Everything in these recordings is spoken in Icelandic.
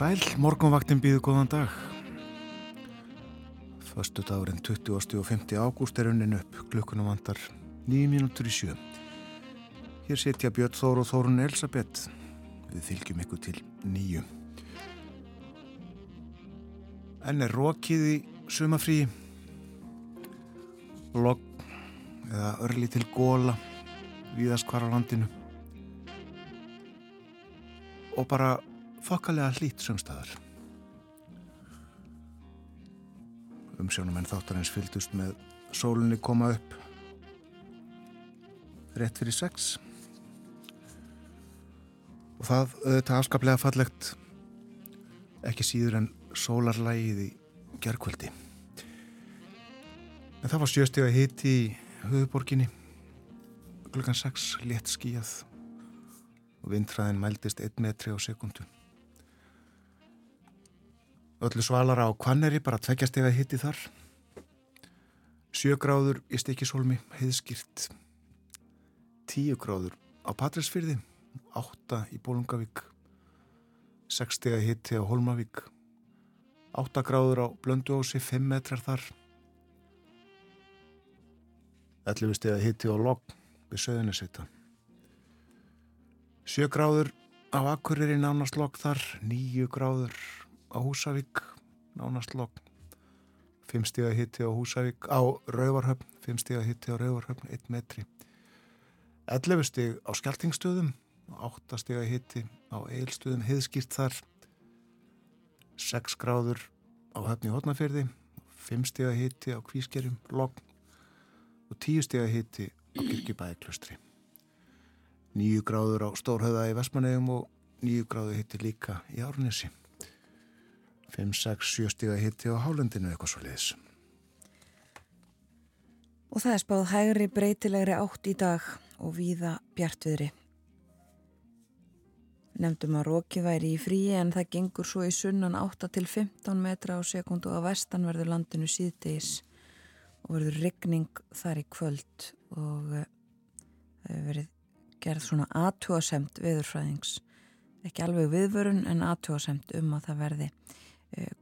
Sæl, morgunvaktin býðu góðan dag. Föstu dagurinn 20. og 50. ágúst er unnin upp, klukkunum vandar 9 mínútur í sjö. Hér setja Björn Þór og Þórun Elisabeth. Við fylgjum ykkur til nýju. Enn er rókið í sumafrí, logg eða örli til góla á landinu og bara þokkalega hlýtt sömstaðar. Umsjónum en þáttarins fyldust með sólunni koma upp rétt fyrir sex og það auðvitað afskaplega fallegt ekki síður en sólarlægið í gerðkvöldi. En það var sjöstega hitti í höfuborginni klukkan 6 létt skíjað og vindræðin mældist 1 metri á sekundu. Öllu svalara á Kvanneri bara tveggjastega hitti þar. Sjögráður í stikisólmi heiðskýrt. Tíu gráður á Patræsfyrði, átta í Bólungavík, sekstega hitti á Holmavík, átta gráður á Blönduósi, fimm metrar þar. Ellu stega hitti á Logg við Söðunisvita. Sjö gráður á Akureyri nánast Logg þar, níu gráður á Húsavík, nánast logg. Fimm stíða hitti á Húsavík, á Rauvarhöfn, fimm stíða hitti á Rauvarhöfn, einn metri. 11 stíð á Skeltingstöðum, 8 stíða hitti á Eilstöðum, heiðskýrt þar. 6 gráður á höfni Hótnafyrði, 5 stíða hitti á Kvískerjum, logg. Og 10 stíða hitti á Kirkibæði-klustri. 9 gráður á Stórhauða í Vestmanegum og 9 gráður hitti líka í Árnesi. 5-6-7 stíga hitti á hálendinu eitthvað svo leiðis. Og það er spáð hægri breytilegri átt í dag og víða bjartviðri. Nemndum að róki væri í fríi en það gengur svo í sunnan 8-15 metra á sekundu á vestanverður landinu síðdegis og verður ryggning þar í kvöld og eh, það hefur verið gerð svona aðtúasemt viðurfræðings. Ekki alveg viðvörun en aðtúasemt um að það verði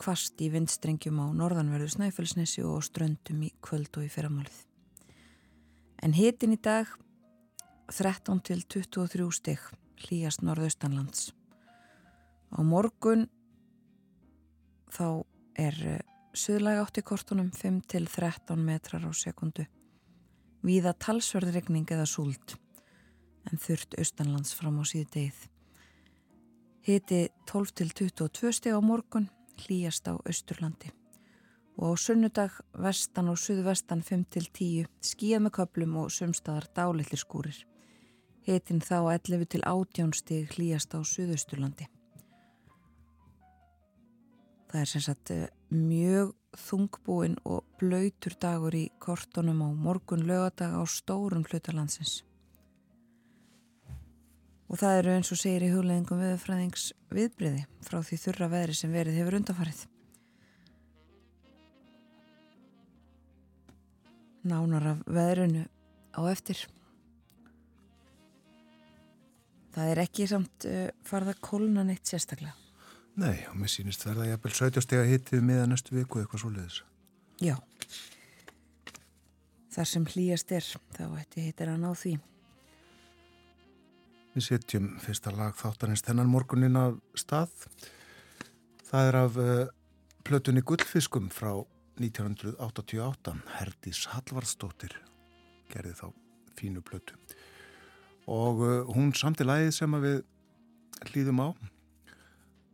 kvast í vindstrengjum á norðanverðu Snæfellsnesi og ströndum í kvöld og í fyrramálið. En hitin í dag 13 til 23 stygg hlýjast norðaustanlands. Á morgun þá er söðlæg átt í kortunum 5 til 13 metrar á sekundu. Víða talsverðregning eða súld en þurft austanlands fram á síðu degið. Hiti 12 til 22 stygg á morgun hlýjast á Östurlandi og á sunnudag vestan og suðvestan 5-10 skíða með köplum og sumstaðar dálitlir skúrir. Hitin þá 11 til 18 stig hlýjast á Suðausturlandi. Það er sem sagt eh, mjög þungbúin og blöytur dagur í kortunum á morgun lögadag á stórum hlutalandsins. Og það eru eins og segir í hugleggingum viðfræðings viðbriði frá því þurra veðri sem verið hefur undanfarið. Nánar af veðrunu á eftir. Það er ekki samt uh, farða kóluna neitt sérstaklega. Nei, og mér sýnist verða jafnvel 17 steg að hittið miða næstu viku eitthvað svo leiðis. Já. Þar sem hlýjast er, þá ætti hittir að ná því. Við setjum fyrsta lag þáttarins þennan morgunin af stað. Það er af uh, plötunni Guldfiskum frá 1988. Herdís Hallvardsdóttir gerði þá fínu plötu. Og uh, hún samti lagið sem við hlýðum á.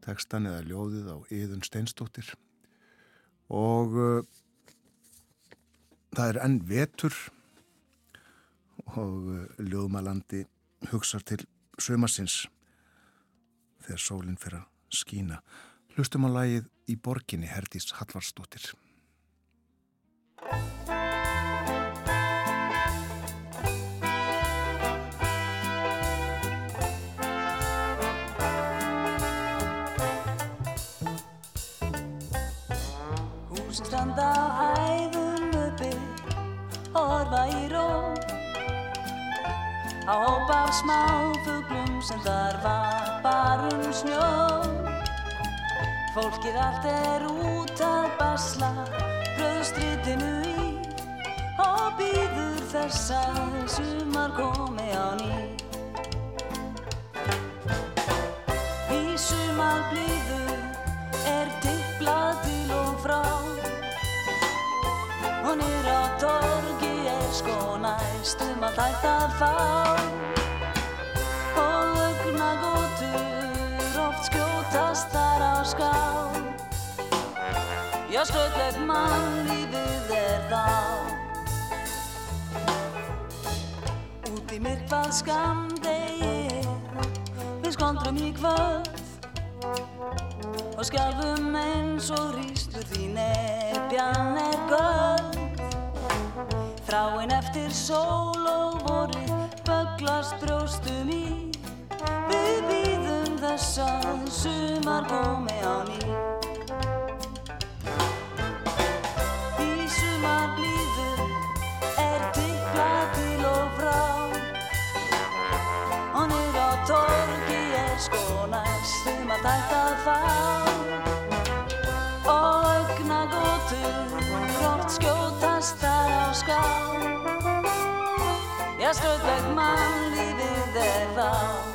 Tekstan eða ljóðið á Íðun Steinsdóttir. Og uh, það er enn vetur og ljóðmalandi hugsar til sömarsins þegar sólinn fyrir að skína. Hlustum á lagið í borginni Herdís Hallvarsdóttir. Húsin standa á hæðum uppi Horfa í ró á hóp af smáfuglum sem þar var barum snjó Fólkið allt er út að basla bröðstritinu í. Og býður þess að sumar komi á ný. Í sumar blíðu er tipplað til og frá sko næstum að hægt að fá. Og augna gótur oft skjótast þar á ská. Já, stöðleg mann lífið er þá. Út í myrkvað skamdegi við skondrum í kvöld. Og skjálfum eins og rýstur því nefjan sól og vorið böglast brjóstum í Við býðum þess að sumar komi á ný. Í sumar blíðu er tippla til og frá. Og niður á torgi er sko næstum að tætt að fá Já, stöðleg mann lífið er þá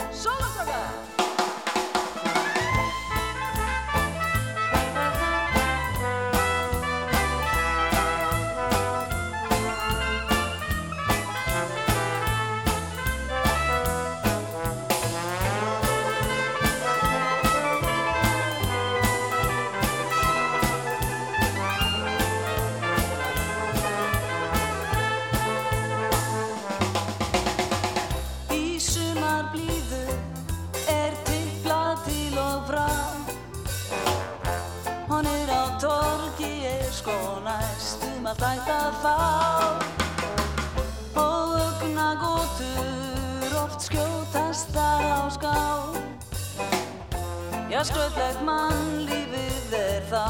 skröðleg mann lífið er þá.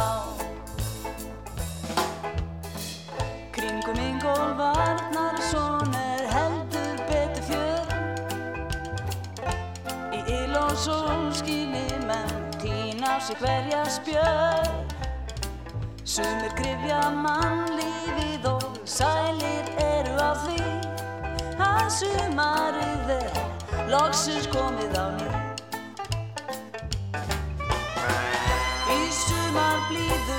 Kringum Ingól Varnarsson er heldur betur fjör. Í il og sólskíni menn týna á sig hverja spjör Sumir grifja mannlífið og sælir eru á því að sumarið er loksins komið á ný. Í sumar blíðu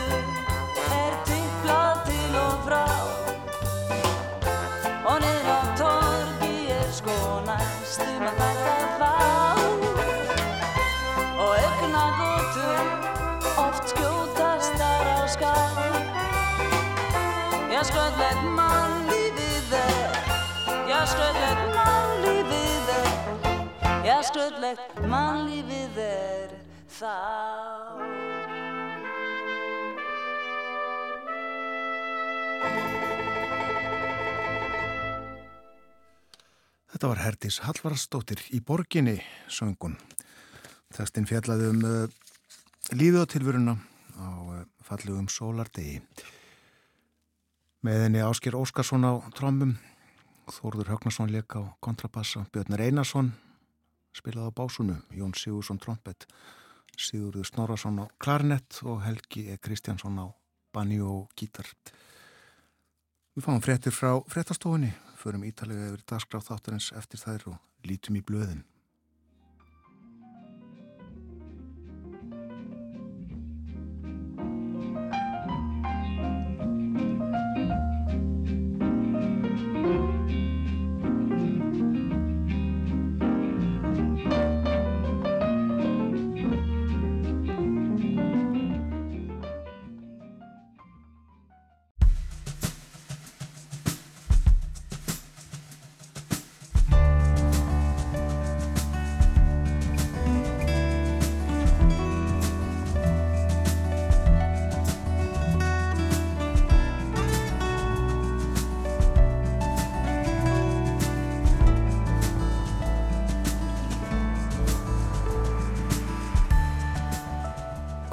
Já, skröðleg mann lífið er þá Þetta var Herdís Hallvarastóttir í borginni söngun. Þestinn fjallaði um uh, líðatilvöruna á uh, fallugum sólardegi. Með henni Ásker Óskarsson á trommum, Þórður Högnarsson leik á kontrabassa, Björnir Einarsson spilaði á básunu, Jón Sigursson trompet, Sigurður Snorarsson á klarnett og Helgi E. Kristjánsson á banni og gítar. Við fáum fréttir frá fréttastofunni, förum ítalega yfir dagskráð þáttarins eftir þær og lítum í blöðin.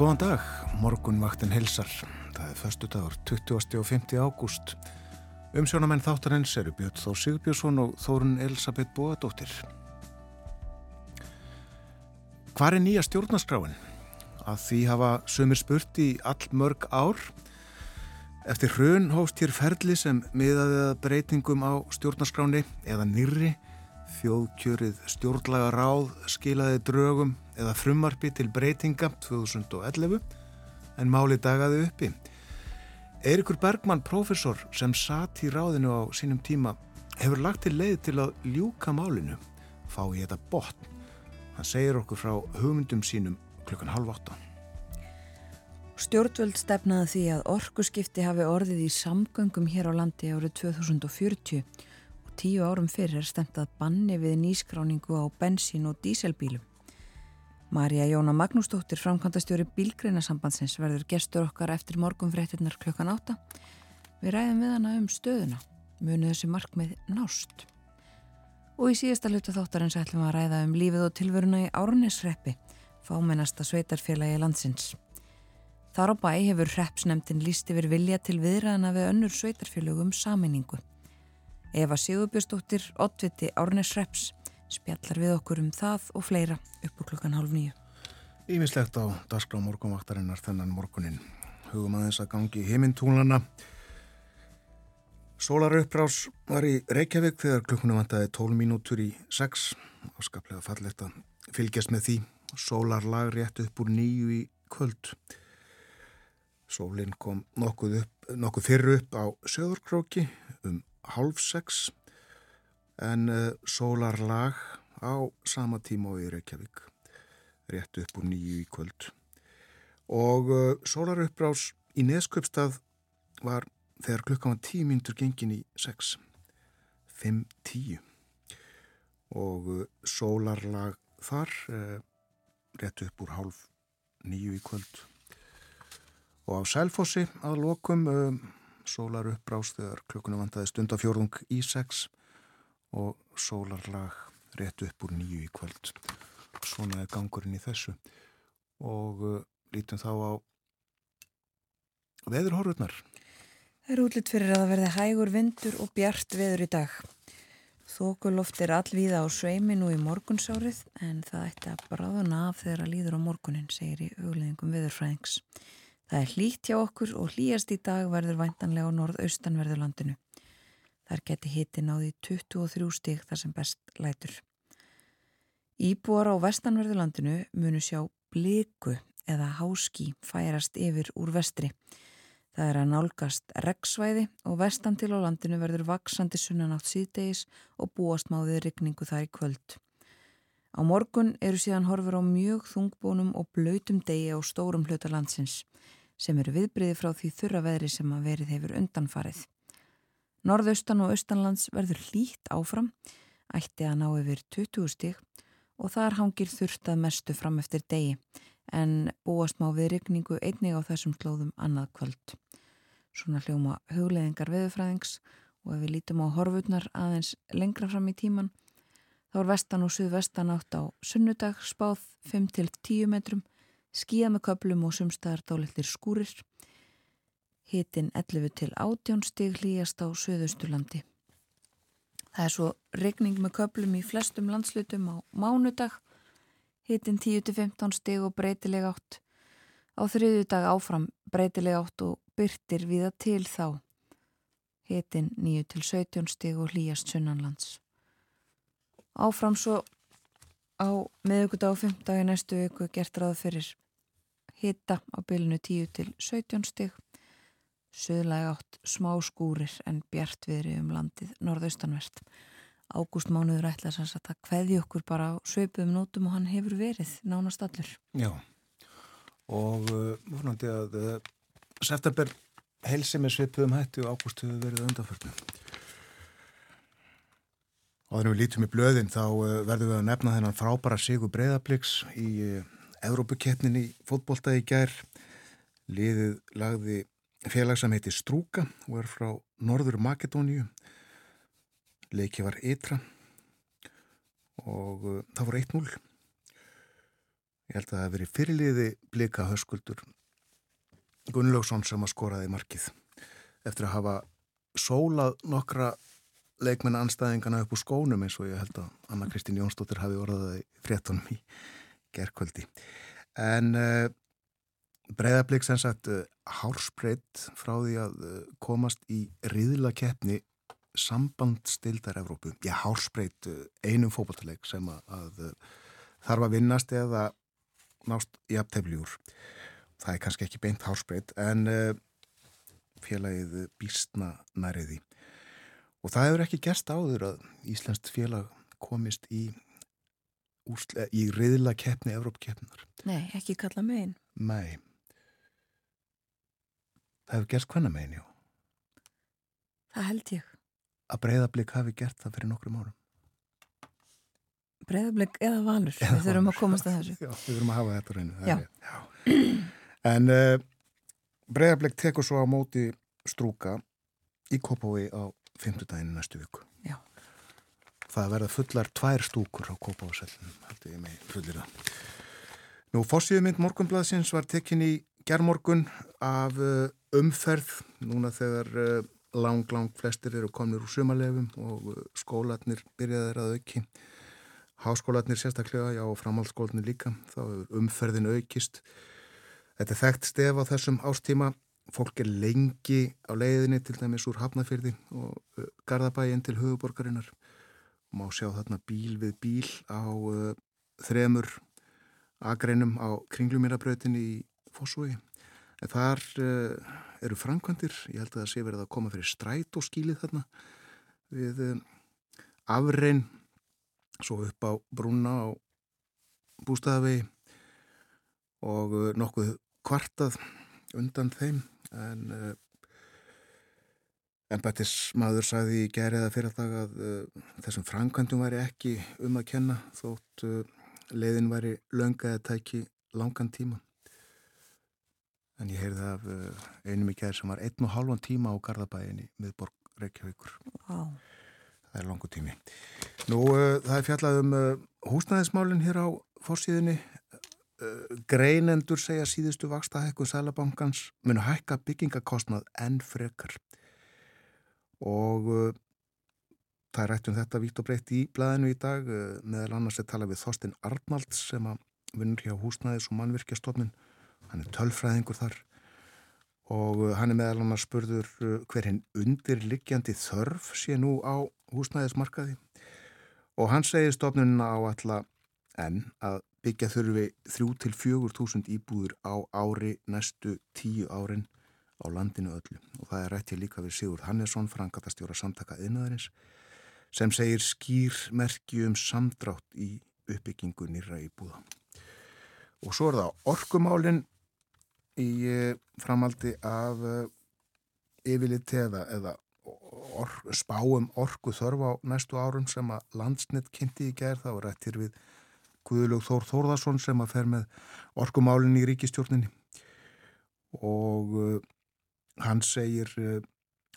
Góðan dag, morgunvaktin helsar. Það er förstu dagur, 20. og 50. ágúst. Umsjónamenn þáttarins eru Björn Þór Sigurbjörnsson og Þórun Elisabeth Bóadóttir. Hvar er nýja stjórnaskráin? Að því hafa sömur spurt í all mörg ár. Eftir hrun hóst hér ferli sem miðaði að breytingum á stjórnarskráni eða nýrri. Þjóðkjörið stjórnlaga ráð skilaði drögum eða frumarpi til breytinga 2011 en máli dagaði uppi. Eirikur Bergmann, profesor sem satt í ráðinu á sínum tíma, hefur lagt til leið til að ljúka málinu, fá í þetta botn. Hann segir okkur frá hugmyndum sínum klukkan halv átta. Stjórnvöld stefnaði því að orkuskipti hafi orðið í samgöngum hér á landi árið 2040 og tíu árum fyrir er stefnað banni við nýskráningu á bensín og díselbílum. Marja Jóna Magnúsdóttir, framkvæmdastjóri Bílgreinasambandsins, verður gestur okkar eftir morgunfréttinnar klukkan átta. Við ræðum við hana um stöðuna, munu þessi markmið nást. Og í síðasta hluta þáttarins ætlum við að ræða um lífið og tilveruna í Árnesreppi, fámennasta sveitarfélagi landsins. Þar á bæ hefur hreppsnemtin líst yfir vilja til viðræðana við önnur sveitarfélögum saminningu. Eva Sigurbjörnsdóttir, Ottviti Árnesrepps, spjallar við okkur um það og fleira upp úr klukkan hálf nýju. Ímislegt á dagskrá morgunvaktarinnar þennan morgunin. Hugum aðeins að gangi heimintúlana. Sólaruppbrás var í Reykjavík þegar klukkunum vantaði 12 mínútur í 6. Áskaplega fallegt að fylgjast með því. Sólarlag rétt upp úr nýju í kvöld. Sólinn kom nokkuð, upp, nokkuð fyrir upp á söðurkróki um halv 6 en uh, sólarlag á sama tíma og í Reykjavík rétt upp úr nýju í kvöld. Og uh, sólaruppbrás í Nesköpstað var þegar klukkan var tíu myndur gengin í 6 5-10 og uh, sólarlag þar rétt upp úr halv nýju í kvöld. Og á Sælfossi að lokum sólar uppbrás þegar klukkuna vantaði stundafjórðung í 6 og sólarlag rétt upp úr nýju í kvöld. Svona er gangurinn í þessu og uh, lítum þá á veðurhorfurnar. Það er útlitt fyrir að það verði hægur vindur og bjart veður í dag. Þókuloft er allvíða á sveimi nú í morgunsárið en það ætti að bráðuna af þegar að líður á morgunin, segir í auðleðingum veðurfræðings. Það er hlýtt hjá okkur og hlýjast í dag verður væntanlega á norðaustanverðurlandinu. Þar geti hitti náði 23 stík þar sem best lætur. Íbúar á vestanverðurlandinu munu sjá bliku eða háski færast yfir úr vestri. Það er að nálgast reggsvæði og vestan til á landinu verður vaksandi sunnanátt síðdegis og búast máðið rigningu þar í kvöld. Á morgun eru síðan horfur á mjög þungbónum og blöytum degi á stórum hluta landsins sem eru viðbriði frá því þurra veðri sem að verið hefur undanfarið. Norðaustan og austanlands verður hlýtt áfram, ætti að ná yfir 20 stík og þar hangir þurftað mestu fram eftir degi en búast má við rigningu einnig á þessum slóðum annað kvöld. Svona hljóma hugleðingar veðufræðings og ef við lítum á horfurnar aðeins lengra fram í tíman þá er vestan og suðvestan átt á sunnudag spáð 5-10 metrum, skíða með köplum og sumstaðar dálittir skúrir. Hitin 11 til 18 stig hlýjast á Suðausturlandi. Það er svo regning með köplum í flestum landslutum á mánudag. Hitin 10 til 15 stig og breytileg átt. Á þriðju dag áfram breytileg átt og byrtir viða til þá. Hitin 9 til 17 stig og hlýjast sunnanlands. Áfram svo á meðugudag og 5 dagi næstu viku gert ráð fyrir hita á bylunu 10 til 17 stig. Suðlega átt smá skúrir en bjart viðri um landið norðaustanvert. Ágúst mánuður ætla að það hveði okkur bara á söpum nótum og hann hefur verið nánast allur. Já, og uh, vonandi að uh, september helsi með söpum hætti og ágúst hefur verið undanförnum. Og þannig við lítum í blöðin þá uh, verðum við að nefna þennan frábæra Sigur Breiðabliks í Európukeppnin í fótbolta í gær. Liðið lagði félag sem heiti Strúka og er frá Norður Makedóníu. Leiki var ytra og uh, það voru 1-0. Ég held að það hef verið fyrirliði blika höskuldur Gunnlaugsson sem að skoraði markið eftir að hafa sólað nokkra leikmenn anstæðingana upp úr skónum eins og ég held að Anna Kristín Jónsdóttir hafi orðaði fréttunum í gerðkvöldi. En uh, breyðablík sem sagt uh, hárspreitt frá því að uh, komast í riðla keppni sambandstildar Evrópu. Já, hárspreitt uh, einum fókbaltaleik sem að, að þarf að vinnast eða nást í aftefljúr. Það er kannski ekki beint hárspreitt en félagið býstna næriði. Og það hefur ekki gerst áður að Íslandst félag komist í, í riðla keppni Evrópkeppnar. Nei, ekki kalla megin. Nei. Það hefur gerst hvenna megin, já. Það held ég. Að breyðablík hafi gert það fyrir nokkrum árum. Breyðablík eða valur. Eða við þurfum að komast að þessu. Já, við þurfum að hafa þetta reynu. Já. já. En uh, breyðablík tekur svo á móti strúka í Kópái á fymtudaginu næstu viku. Já. Það verða fullar tvær stúkur á Kópáðsellin, heldur ég mig fullir það. Nú, fórsíðmynd morgunblaðsins var tekin í gerðmorgun af uh, umferð, núna þegar uh, lang, lang flestir eru komnir úr sumalefum og uh, skólatnir byrjaðir að auki. Háskólatnir sérstaklega, já, og framhaldsskólatnir líka, þá er umferðin aukist. Þetta er þekkt stef á þessum ástíma fólk er lengi á leiðinni til dæmis úr Hafnafyrði og Garðabæin til höfuborgarinnar má sjá þarna bíl við bíl á uh, þremur agreinum á kringlumirabrautinni í Fossúi en þar uh, eru framkvæmdir. Ég held að það sé verið að koma fyrir stræt og skílið þarna við uh, afrein svo upp á brúna á bústæðavegi og uh, nokkuð kvartað undan þeim. En uh, embættismadur sagði í geriða fyrir dag að þessum framkvæmdum væri ekki um að kenna þótt leiðin væri löngaði að tæki langan tíma en ég heyrði af einum í gerð sem var einn og halvan tíma á Garðabæinni miðborg Reykjavíkur. Wow. það er langu tími. Nú það er fjallað um húsnæðismálinn hér á fórsíðinni Eh, greinendur segja síðustu vaksta hækku Sælabankans munu hækka byggingakostnað enn frekar. Og uh, það er rætt um þetta vítt og breytt í blæðinu í dag. Uh, meðal annars er talað við Þorstin Arnalds sem að vinnur hjá húsnæðis og mannvirkjastofnun hann er tölfræðingur þar. Og uh, hann er meðal annars spurður hver hinn undirliggjandi þörf sé nú á húsnæðismarkaði. Og hann segir stofnunina á alla enn að byggja þurfi 3-4.000 íbúður á ári næstu tíu árin á landinu öllu. Og það er rættið líka við Sigurd Hannesson, frangatastjóra samtaka yðnaðarins sem segir skýr merki um samdrátt í uppbyggingu nýra íbúða. Og svo er það orkumálinn í eh, framaldi af eh, yfirliti eða, or, spáum orku þörf á næstu árum sem að landsnett kynnti í gerð þá rættir við Guðlug Þór Þórðarsson sem að fer með orkumálinn í ríkistjórninni og uh, hann segir uh,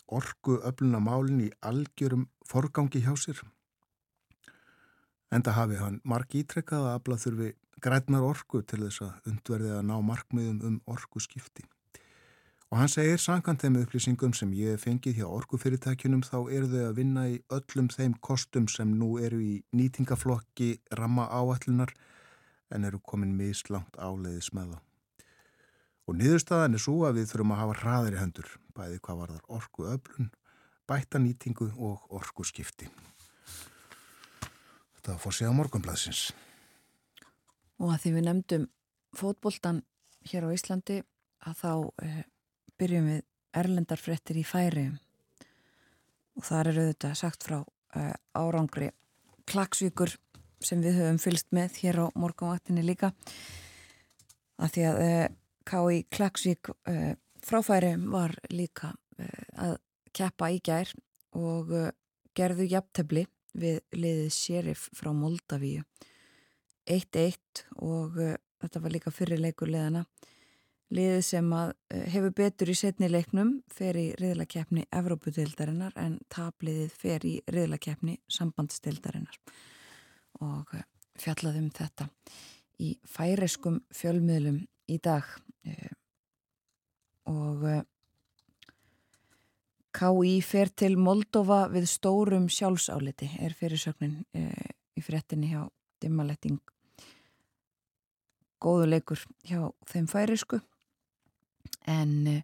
orku öfluna málinn í algjörum forgangi hjá sér enda hafi hann marg ítrekkað að afla þurfi grætnar orku til þess að undverði að ná markmiðum um orku skipti Og hann segir sankant þeim upplýsingum sem ég fengið hjá orkufyrirtækjunum þá eru þau að vinna í öllum þeim kostum sem nú eru í nýtingaflokki ramma áallunar en eru komin mislangt áleiðis með það. Og niðurstaðan er svo að við þurfum að hafa hraðir í hendur, bæði hvað var þar orku öflun, bæta nýtingu og orku skipti. Þetta fór sig á morgunblæsins. Og að því við nefndum fótboltan hér á Íslandi að þá... Eh, byrjum við erlendarfrettir í færi og þar eru þetta sagt frá uh, árangri klagsvíkur sem við höfum fylst með hér á morgunvaktinni líka að því að eh, K.I. Klagsvík uh, fráfæri var líka að keppa í gær og gerðu jafntefni við liðið Sheriff frá Moldavíu. 1-1 og þetta var líka fyrirleikur liðana liðið sem að eh, hefur betur í setni leiknum fer í riðlakeppni Evrópudeildarinnar en tabliðið fer í riðlakeppni sambandsdeildarinnar og eh, fjallaðum þetta í færeskum fjölmiðlum í dag. Og K.I. fer til Moldova við stórum sjálfsáliti er fyrirsögnin í frettinni hjá dimmaletting góðu leikur hjá þeim færisku en uh,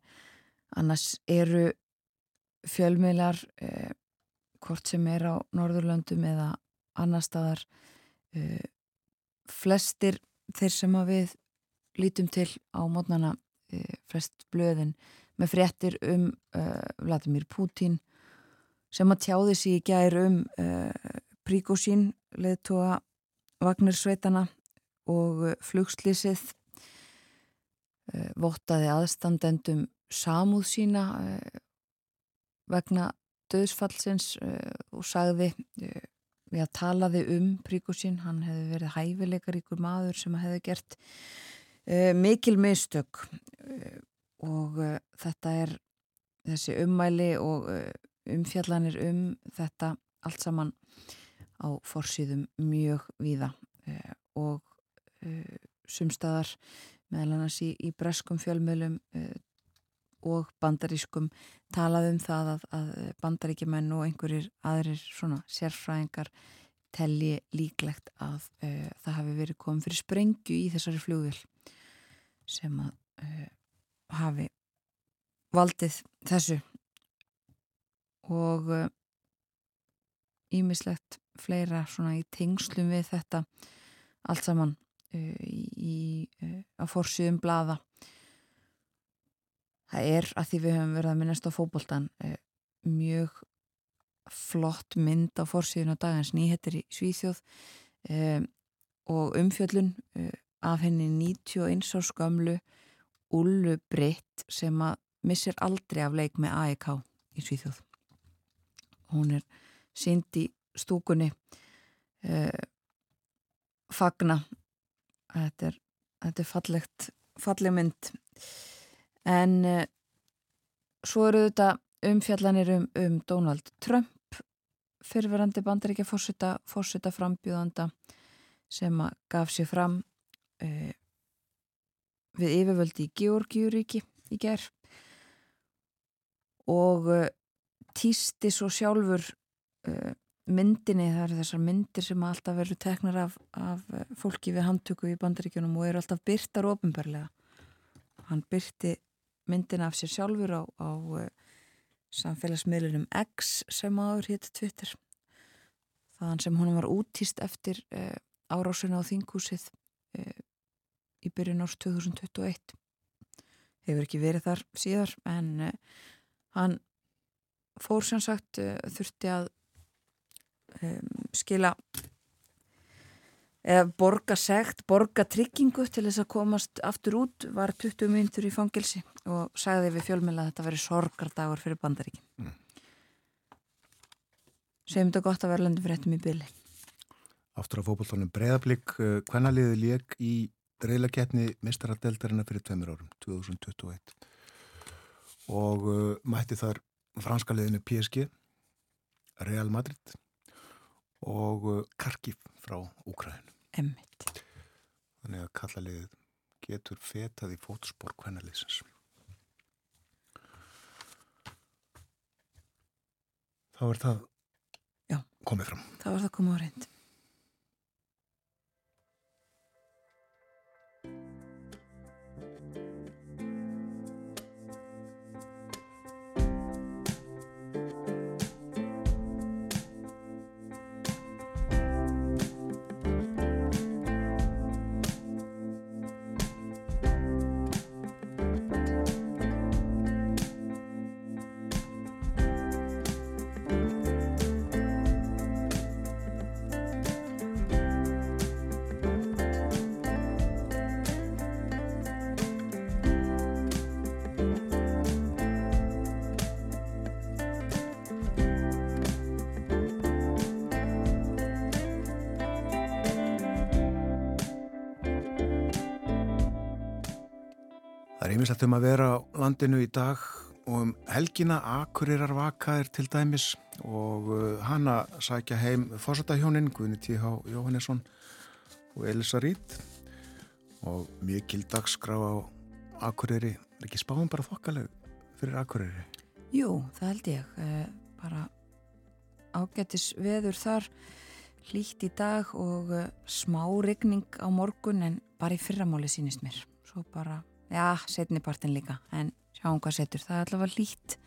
annars eru fjölmiðlar uh, hvort sem er á Norðurlöndum eða annar staðar flestir þeir sem að við lítum til á mótnana flest blöðin með fréttir um Vladimir Putin sem að tjáði sér í gær um Príkosín leðtóa Vagnarsveitana og uh, flugslýsið uh, vottaði aðstandendum samúð sína uh, vegna döðsfallsins og sagði við að talaði um Príkosín, hann hefði verið hæfileikaríkur maður sem hefði gert mikil mistök og þetta er þessi ummæli og umfjallanir um þetta allt saman á forsýðum mjög víða uh, og uh, sumstaðar meðal annars í, í breskum fjölmjölum uh, og bandarískum talaðum það að, að bandaríkjumenn og einhverjir aðrir svona sérfræðingar telli líklegt að það hafi verið komið fyrir sprengju í þessari fljóðil sem að hafi valdið þessu. Og ímislegt fleira svona í tengslum við þetta allt saman uh, í, uh, að fórsýðum blaða. Það er að því við höfum verið að minnast á fókbóltan mjög flott mynd á fórsýðun á dagans nýhettir í Svíþjóð og umfjöllun af henni 91 árs gamlu Ullu Britt sem að missir aldrei af leik með AEK í Svíþjóð. Hún er sínd í stúkunni uh, fagna. Þetta er, þetta er fallegt falleg mynd. En uh, svo eru þetta umfjallanir um, um Donald Trump fyrirverandi bandaríkja fórseta, frambjóðanda sem gaf sér fram uh, við yfirvöldi í Georgiuríki í gerð og týsti svo sjálfur uh, myndinni, það eru þessar myndir sem alltaf verður teknar af, af eh, fólki við handtöku í bandaríkjunum og eru alltaf byrtar ofinbarlega. Hann byrti myndina af sér sjálfur á, á samfélagsmiðlunum X sem aður hétti Twitter. Þaðan sem honum var útýst eftir árásuna á þingúsið í byrjun árs 2021. Hefur ekki verið þar síðar en hann fór sem sagt þurfti að um, skila eða borga segt, borga tryggingu til þess að komast aftur út var 20 myndur í fangilsi og sagði við fjölmjöla að þetta veri sorgardagur fyrir bandaríkin mm. segjum þetta gott að vera löndum fyrir ettum í byli Aftur á fókbóltónum Breðablík hvernaliði lék í reylakeppni mistaradeldarina fyrir tveimur árum 2021 og uh, mætti þar franska liðinu PSG Real Madrid og uh, Karkif frá Úkræðin. Emmitt. Þannig að kallalið getur fetað í fótspór hvernaliðsins. Þá er það Já. komið fram. Þá er það komið á reynd. Ímislegt um að vera á landinu í dag og um helgina Akurirar Vaka er til dæmis og uh, hana sækja heim fórsættahjónin Guðni T.H. Jóhannesson og Elisa Rít og mikil dagskrá á Akureyri er ekki spáum bara þokkaleg fyrir Akureyri? Jú, það held ég eh, bara ágættis veður þar hlýtt í dag og eh, smá regning á morgun en bara í fyrramáli sínist mér svo bara já, setnipartin líka en sjáum hvað setur, það er allavega lít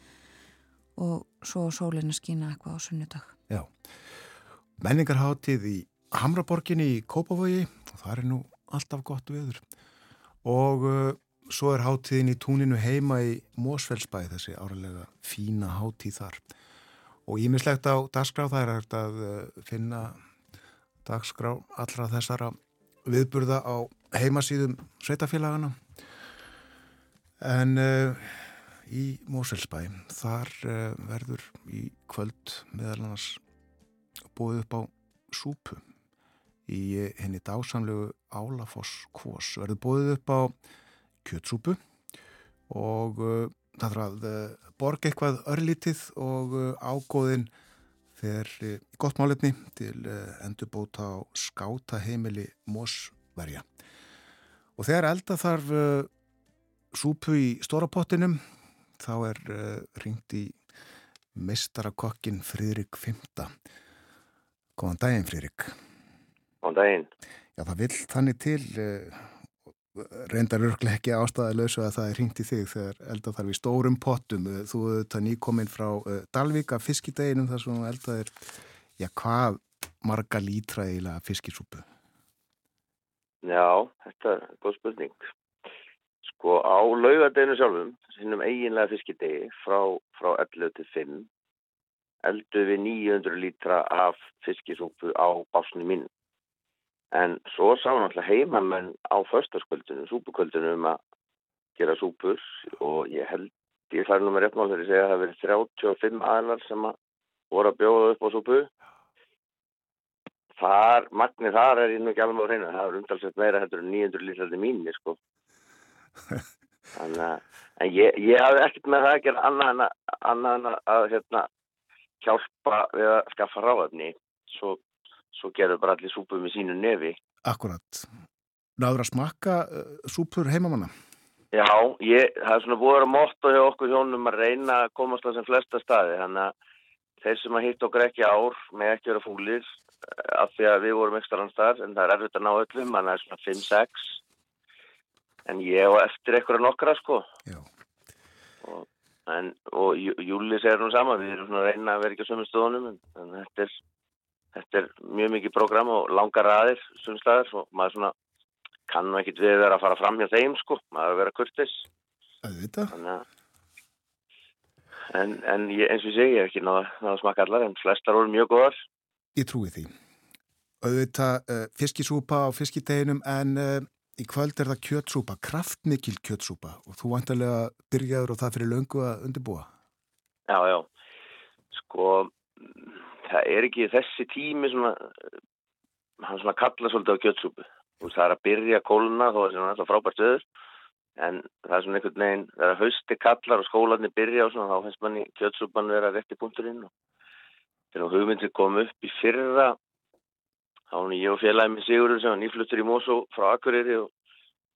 og svo sólinn að skýna eitthvað á sunnudag. Já, menningarháttið í Hamraborginni í Kópavogi og það er nú alltaf gott viður og uh, svo er háttíðin í túninu heima í Mósfellsbæ þessi áralega fína háttíð þar. Og ímislegt á dagskrá það er að uh, finna dagskrá allra þessara viðburða á heimasýðum sveitafélagana en uh, í Mósfellsbæ þar uh, verður í kvöld meðal annars búið upp á súpu í henni dásamlegu Álafoss kvós verður búið upp á kjötsúpu og uh, það þarf að borga eitthvað örlítið og ágóðin þegar gott málefni til endurbóta á skáta heimili Mósverja og þegar elda þarf súpu í stórapottinum þá er ringt í mistarakokkin Fridrik Fymta Góðan daginn Fridrik Góðan daginn. Já, það vil þannig til uh, reyndar örglega ekki ástæðalösu að það er hringt í þig þegar elda þarf í stórum pottum. Eh, þú auðvitað nýkominn frá uh, Dalvik af fiskideginum þar sem eldaðir, já, hvað marga lítra eiginlega fiskisúpu? Já, þetta er góð spurning. Sko á laugadeginu sjálfum, sinnum eiginlega fiskidegi frá, frá 11 til 5 eldu við 900 lítra af fiskisúpu á básni mín En svo sá náttúrulega heimamenn á förstaskvöldinu, súpukvöldinu um að gera súpur og ég held, ég fær nú með réttmál þegar ég segja að það verið 35 aðlar sem að voru að bjóða upp á súpu. Þar, magnir þar er ég nú ekki alveg á reyna, það er umtalsett meira heldur en 900 lítlandi mínir sko. Þannig að, en ég, ég hafði ekkert með það að gera annað annað en að, hérna, hjálpa við að skaffa ráðafni, svo svo gerður bara allir súpu með sínu nefi. Akkurat. Náður að smakka uh, súpur heimamanna? Já, ég, það er svona búið að móta hjá okkur hjónum að reyna að komast á sem flesta staði. Þannig að þeir sem að hitt okkur ekki ár með ekki vera fúlir eh, af því að við vorum ekstra hans þar en það er erfitt að ná öllum, þannig að það er svona 5-6 en ég og eftir eitthvað nokkra sko. Og, en, og Júli segir nú sama, við erum svona að reyna að vera ekki á sömu stóðunum en, en þetta er þetta er mjög mikið program og langar aðeins sumstaðar og maður svona kannu ekkit við vera að fara fram hjá þeim sko, maður að vera kurtis Þannig að en, en ég, eins og segi, ég hef ekki náða að smaka allar en flestar voru mjög góðar. Ég trúi því. Auðvitað uh, fiskisúpa á fiskideginum en uh, í kvöld er það kjötsúpa kraftmikil kjötsúpa og þú vantarlega byrjaður og það fyrir löngu að undirbúa? Já, já. Sko það er ekki þessi tími svona, hann svona kalla svolítið á kjötsúpu. Og það er að byrja kóluna þó að það er frábært öður en það er svona einhvern veginn, það er að hausti kallar og skólanir byrja og svona þá finnst manni kjötsúpan vera rétt í punkturinn og þegar hugmyndir kom upp í fyrra þá var ég og félagið með Sigurður sem var nýfluttur í Mosó frá Akureyri og,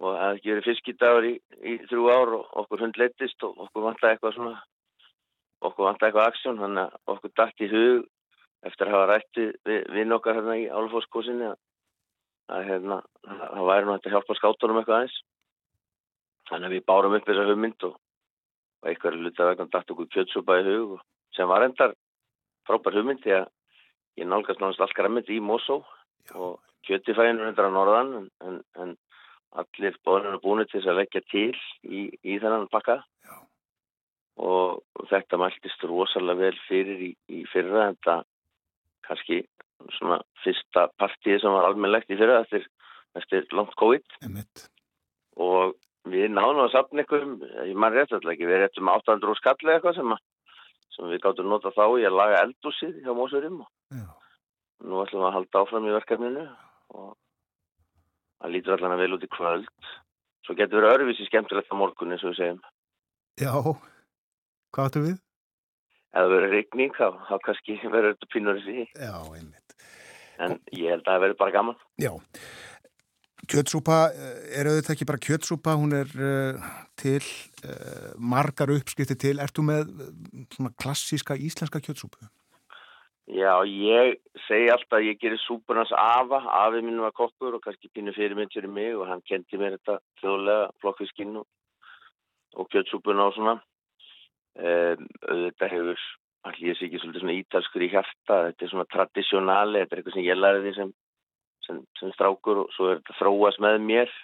það hefði ekki verið fiskidagur í, í þrjú ár og okkur hund leittist og okkur vantæði eitthvað svona okkur vantæði eitthvað aksjón þannig að okkur dætt í hug eftir að hafa rætti við, við nokkar hérna í Álfórskósinni að, að hérna, það væri nú hægt að hjálpa skátunum eitthvað aðeins. Þannig að við bárum upp þessa hugmynd og, og eitthvað er lutað vegna dætt okkur kjötsupa í hug sem var endar frábær hugmynd því að ég nálgast náttúrulega allt græmið í Mosó og kjötifæðinu endar á norðan en, en, en allir bóðinu er búinu til þess að leggja til í, í þennan pakka. Já. Og þetta mæltist rosalega vel fyrir í, í fyrra en það kannski svona fyrsta partíi sem var almennlegt í fyrir eftir, eftir langt COVID Emitt. og við náðum að sapna einhverjum, ég man rétt alltaf ekki, við réttum 800 skall eða eitthvað sem, sem við gáttum nota þá í að laga eldúsið hjá Mósurum og nú ætlum við að halda áfram í verkefninu og það lítur allan að vel út í kvöld svo getur verið örfisi skemmtilegt á morgun eins og við segjum Já, hvað ættum við? eða verið regning, þá, þá kannski verður þetta pínur þessi. Já, einmitt. En ég held að það verður bara gaman. Já. Kjötsúpa eh, er auðvitað ekki bara kjötsúpa, hún er uh, til uh, margar uppskrifti til. Ertu með svona klassíska íslenska kjötsúpu? Já, ég segi alltaf að ég gerir súpurnans afa, afið minn var kokkur og kannski pínu fyrirmynd fyrir mig og hann kendi mér þetta þjóðlega flokkfiskinn og, og kjötsúpurna og svona. Um, þetta hefur, allir ég sé ekki svolítið svona ítalskur í hjarta, þetta er svona tradisjónali, þetta er eitthvað sem ég lærði sem, sem, sem strákur og svo er þetta þróast með mér.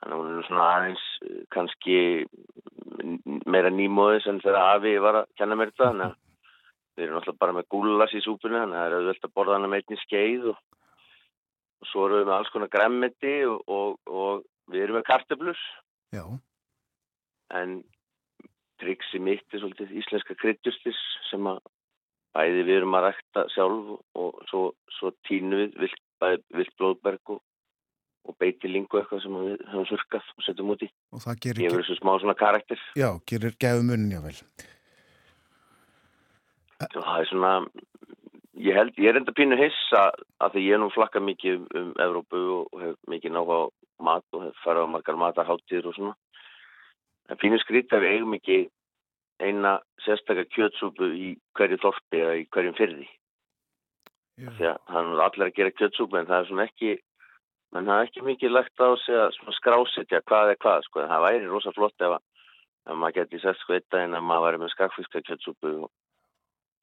Þannig að hún er svona aðeins eh, kannski meira nýmóðis en þegar afi var að kenna mér þetta, þannig að Við erum alltaf bara með gullas í súpunni, þannig að það er auðvitað að borða hana með einni skeið og, og svo erum við með alls konar gremmiti og, og, og við erum með karteblus. Já. En triksi mitt er svolítið íslenska kryddjustis sem að bæði við erum að rækta sjálf og svo, svo tínu við vilt, bæði vilt blóðberg og beitilingu eitthvað sem við höfum surkað og setjum út í. Og það gerir... Ég verður þessu smá svona karakter. Já, gerir gefumunin jável. Það er svona, ég held, ég er enda pínu hissa að því ég er nú flakka mikið um, Evrópu og, hef mikið nága á mat og hef farið á margar matarháttir og svona. En pínu að við eigum ekki eina sérstakar kjötsúpu í hverju þorpi eða í hverjum fyrði. Því að hann er allir að gera kjötsúpu en það er svona ekki, menn það er ekki mikið lagt á sig að skrásetja hvað er hvað, sko. Það væri rosa flott ef, að, ef maður geti sett sko eitt daginn að maður væri með skakfiska kjötsúpu og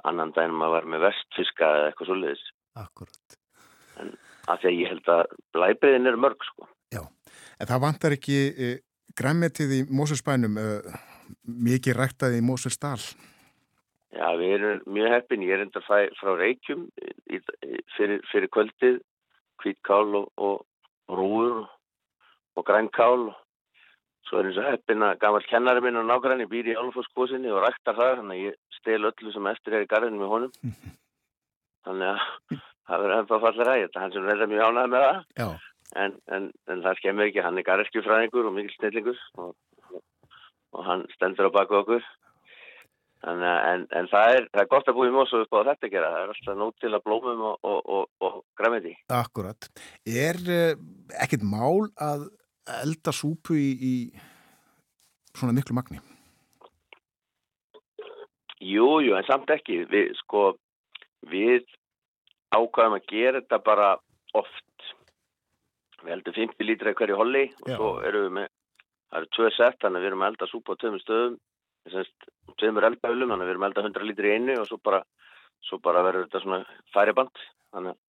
annan daginn maður var með vestfiska eða eitthvað svolítið. Akkurat. En að því að ég held að blæbriðin er mörg sko. Já, en það vantar ekki e, græmetið í Mósusbænum, e, mikið ræktað í Mósusdal. Já, við erum mjög heppin, ég er enda frá Reykjum í, fyrir, fyrir kvöldið, kvítkál og, og, rúur og grænkál og Svo er eins og heppin að gammal kennari minn og nákvæmni býr í Álfosskósinni og ræktar það, þannig að ég stel öllu sem eftir er í garðinu með honum. Þannig að það verður ennþá fallir ræðið, þetta er hann sem verður mjög ánægð með það. En, en, en það skemmir ekki, hann er garðskjufræðingur og mikil snillingur og, og hann stendur á baku okkur. Þannig að en, en það, er, það er gott að búið mjög svo upp á þetta að gera, það er alltaf nót til að blómum og, og, og græmiti. Akkurat. Er uh, ekkit mál að elda súpu í, í svona miklu magni? Jú, jú, en samt ekki. Við, sko, við ákvæðum að gera þetta bara oft. Við heldum 50 lítra í hverju holli og Já. svo erum við með, það eru tvö sett, þannig að við erum að elda súpu á töfum stöðum, tveimur eldbælum, þannig að við erum að elda 100 lítri í einu og svo bara, svo bara verður þetta svona færiband, þannig að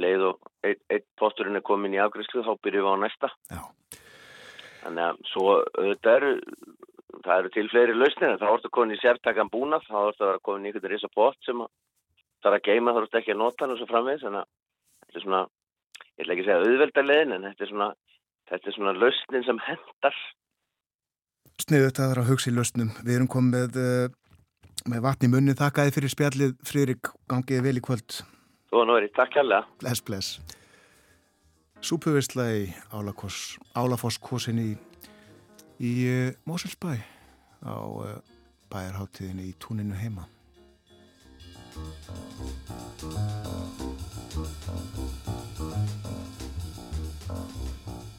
leið og eitt, eitt posturinn er komin í afgriðslu þá byrjum við á næsta Já. Þannig að svo þetta eru það eru til fleiri lausnir þá ertu komin í sértakann búnað þá ertu að vera komin í einhvern risa pott sem það er að geima þá ertu ekki að nota hann og svo framvegis. Þannig að þetta er svona ég ætla ekki að segja auðveldarlegin en þetta er svona þetta er svona lausnin sem hendar Sniðu þetta að hugsa í lausnum. Við erum komið með, með vatni munni þakkaði fyrir spjallið Fririk gangið vel í kvöld. Þú nú er ég, takk kærlega. Bless, bless. Súpuvisla í Álafosskosinni í, í uh, Moselsbæ á uh, bæjarháttiðinni í túninu heima. sæl,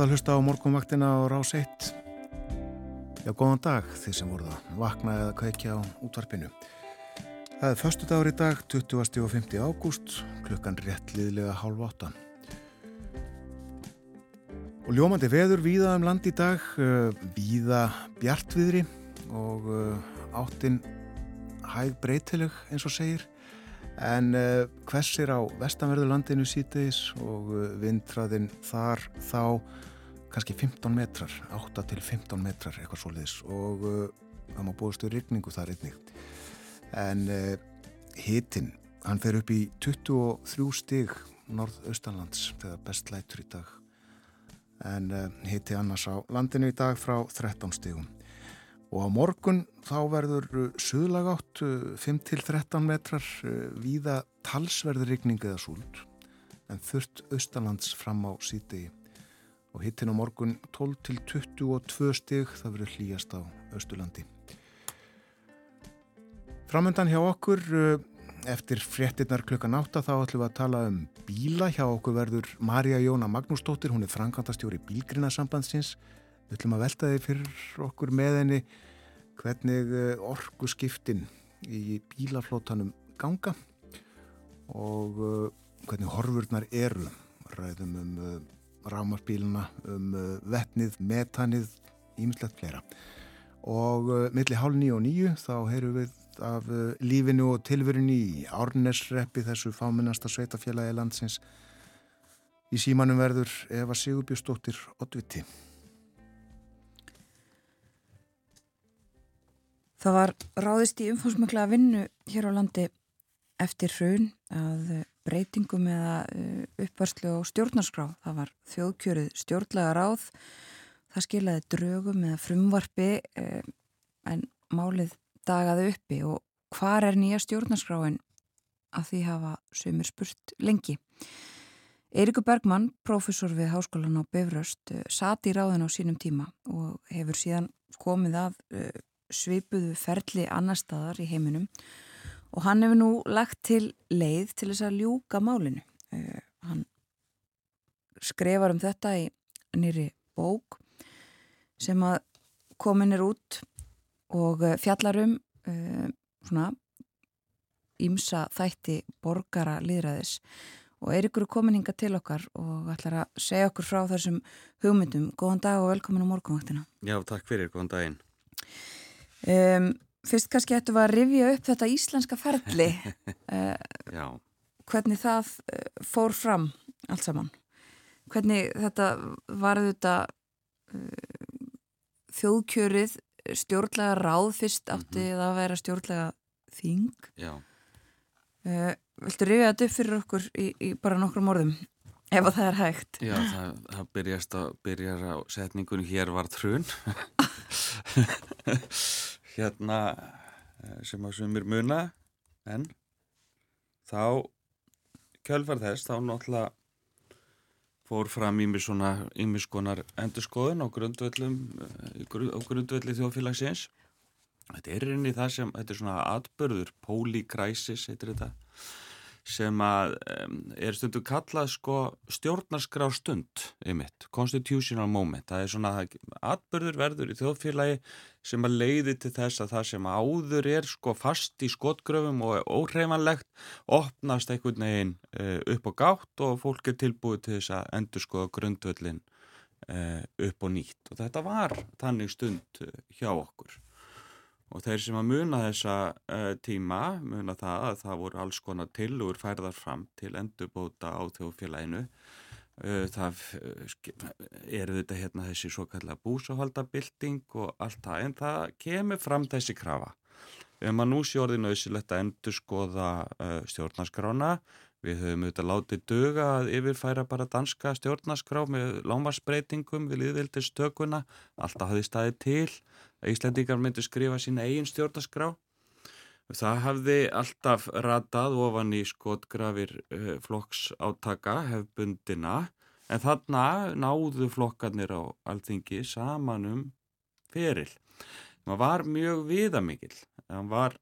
þeir það hlusta á morgunvaktina á rás 1. Já, góðan dag þeir sem voruð að vakna eða kveikja á útvarpinu. Það er förstu dagur í dag, 20. og 50. ágúst, klukkan rétt liðlega hálf átta. Og ljómandi veður víða um land í dag, uh, víða bjartviðri og uh, áttinn hæg breytileg eins og segir. En uh, hversir á vestanverðurlandinu sítiðis og uh, vindræðin þar þá kannski 15 metrar, 8 til 15 metrar eitthvað svoleiðis og uh, það má búistu rigningu þar einnig. En hitin, hann fer upp í 23 stig norðaustanlands þegar best lætur í dag. En hiti annars á landinu í dag frá 13 stigum og á morgun þá verður uh, suðlagátt 5-13 uh, metrar uh, víða talsverður rigning eða súld en þurft austalands fram á síti og hittin á morgun 12-22 stig það verður hlýjast á austurlandi. Framöndan hjá okkur eftir fréttinnar klukkan átta þá ætlum við að tala um bíla. Hjá okkur verður Marja Jóna Magnúsdóttir hún er frangandastjóri bílgrinasambandsins Við ætlum að velta þig fyrir okkur með henni hvernig eh, orgu skiptin í bílaflótanum ganga og eh, hvernig horfurnar eru. Ræðum um uh, rámarbíluna, um uh, vettnið, metanið, ímyndlegt fleira. Og uh, milli hálf nýju og nýju þá heyru við af lífinu og tilverinu í Árnesreppi þessu fáminnasta sveitafélagi landsins. Í símanum verður Eva Sigurbjörnsdóttir Ottviti. Það var ráðist í umfómsmökla vinnu hér á landi eftir hrun að breytingum eða uh, uppvarslu og stjórnarskrá. Það var þjóðkjörið stjórnlega ráð. Það skilaði drögum eða frumvarfi eh, en málið dagaði uppi og hvar er nýja stjórnarskráin að því hafa sömur spurt lengi. Eirikur Bergmann, profesor við Háskólan á Befröst, uh, sati í ráðin á sínum tíma og hefur síðan komið að svipuðu ferli annar staðar í heiminum og hann hefur nú lagt til leið til þess að ljúka málinu. Uh, hann skrefar um þetta í nýri bók sem að komin er út og eh, fjallarum uh, svona ímsa þætti borgara líðræðis og Eirikur er komin hinga til okkar og ætlar að segja okkur frá þessum hugmyndum. Góðan dag og velkomin á morgunvaktina. Já, takk fyrir, góðan daginn. Um, fyrst kannski ættum við að rifja upp þetta íslenska ferli. Uh, hvernig það uh, fór fram allt saman. Hvernig þetta var þetta uh, þjóðkjörið stjórnlega ráð fyrst átti mm -hmm. að vera stjórnlega þing. Viltu rifja þetta upp fyrir okkur í, í bara nokkrum orðum ef það er hægt? Já, það, það byrjast að byrja á setningunni hér var trun hérna eh, sem að sumir muna en þá kjölfar þess þá náttúrulega fór fram ímis konar endurskoðun á grundvöllum eh, á grundvölli þjóðfélagsins. Þetta er inn í það sem þetta er svona atbörður, polykrisis heitir þetta sem að um, er stundu kallað sko stjórnarskrá stund einmitt, constitutional moment. Það er svona atbyrður verður í þjóðfélagi sem að leiði til þess að það sem áður er sko fast í skotgröfum og óhreifanlegt opnast einhvern veginn uh, upp á gátt og fólk er tilbúið til þess að endur skoða grundvöllin uh, upp og nýtt. Og þetta var þannig stund hjá okkur og þeir sem að muna þessa uh, tíma, muna það að það voru alls konar tilugur færðar fram til endurbóta á þjóðfélaginu. Uh, það uh, er þetta hérna þessi svo kallar búsahaldabilding og allt það, en það kemur fram þessi krafa. Ef maður nú sé orðið nöðsilegt að endur skoða stjórnarskrána, við höfum auðvitað látið döga að yfirfæra bara danska stjórnarskrá með lámarsbreytingum við liðvildir stökuna, alltaf hafði staðið til að Íslandingar myndi skrifa sína eigin stjórnarskrá. Það hafði alltaf ratað ofan í skotgrafir uh, flokks átaka hefbundina en þarna náðu flokkarnir á alþingi saman um feril. Það var mjög viðamikil. Það var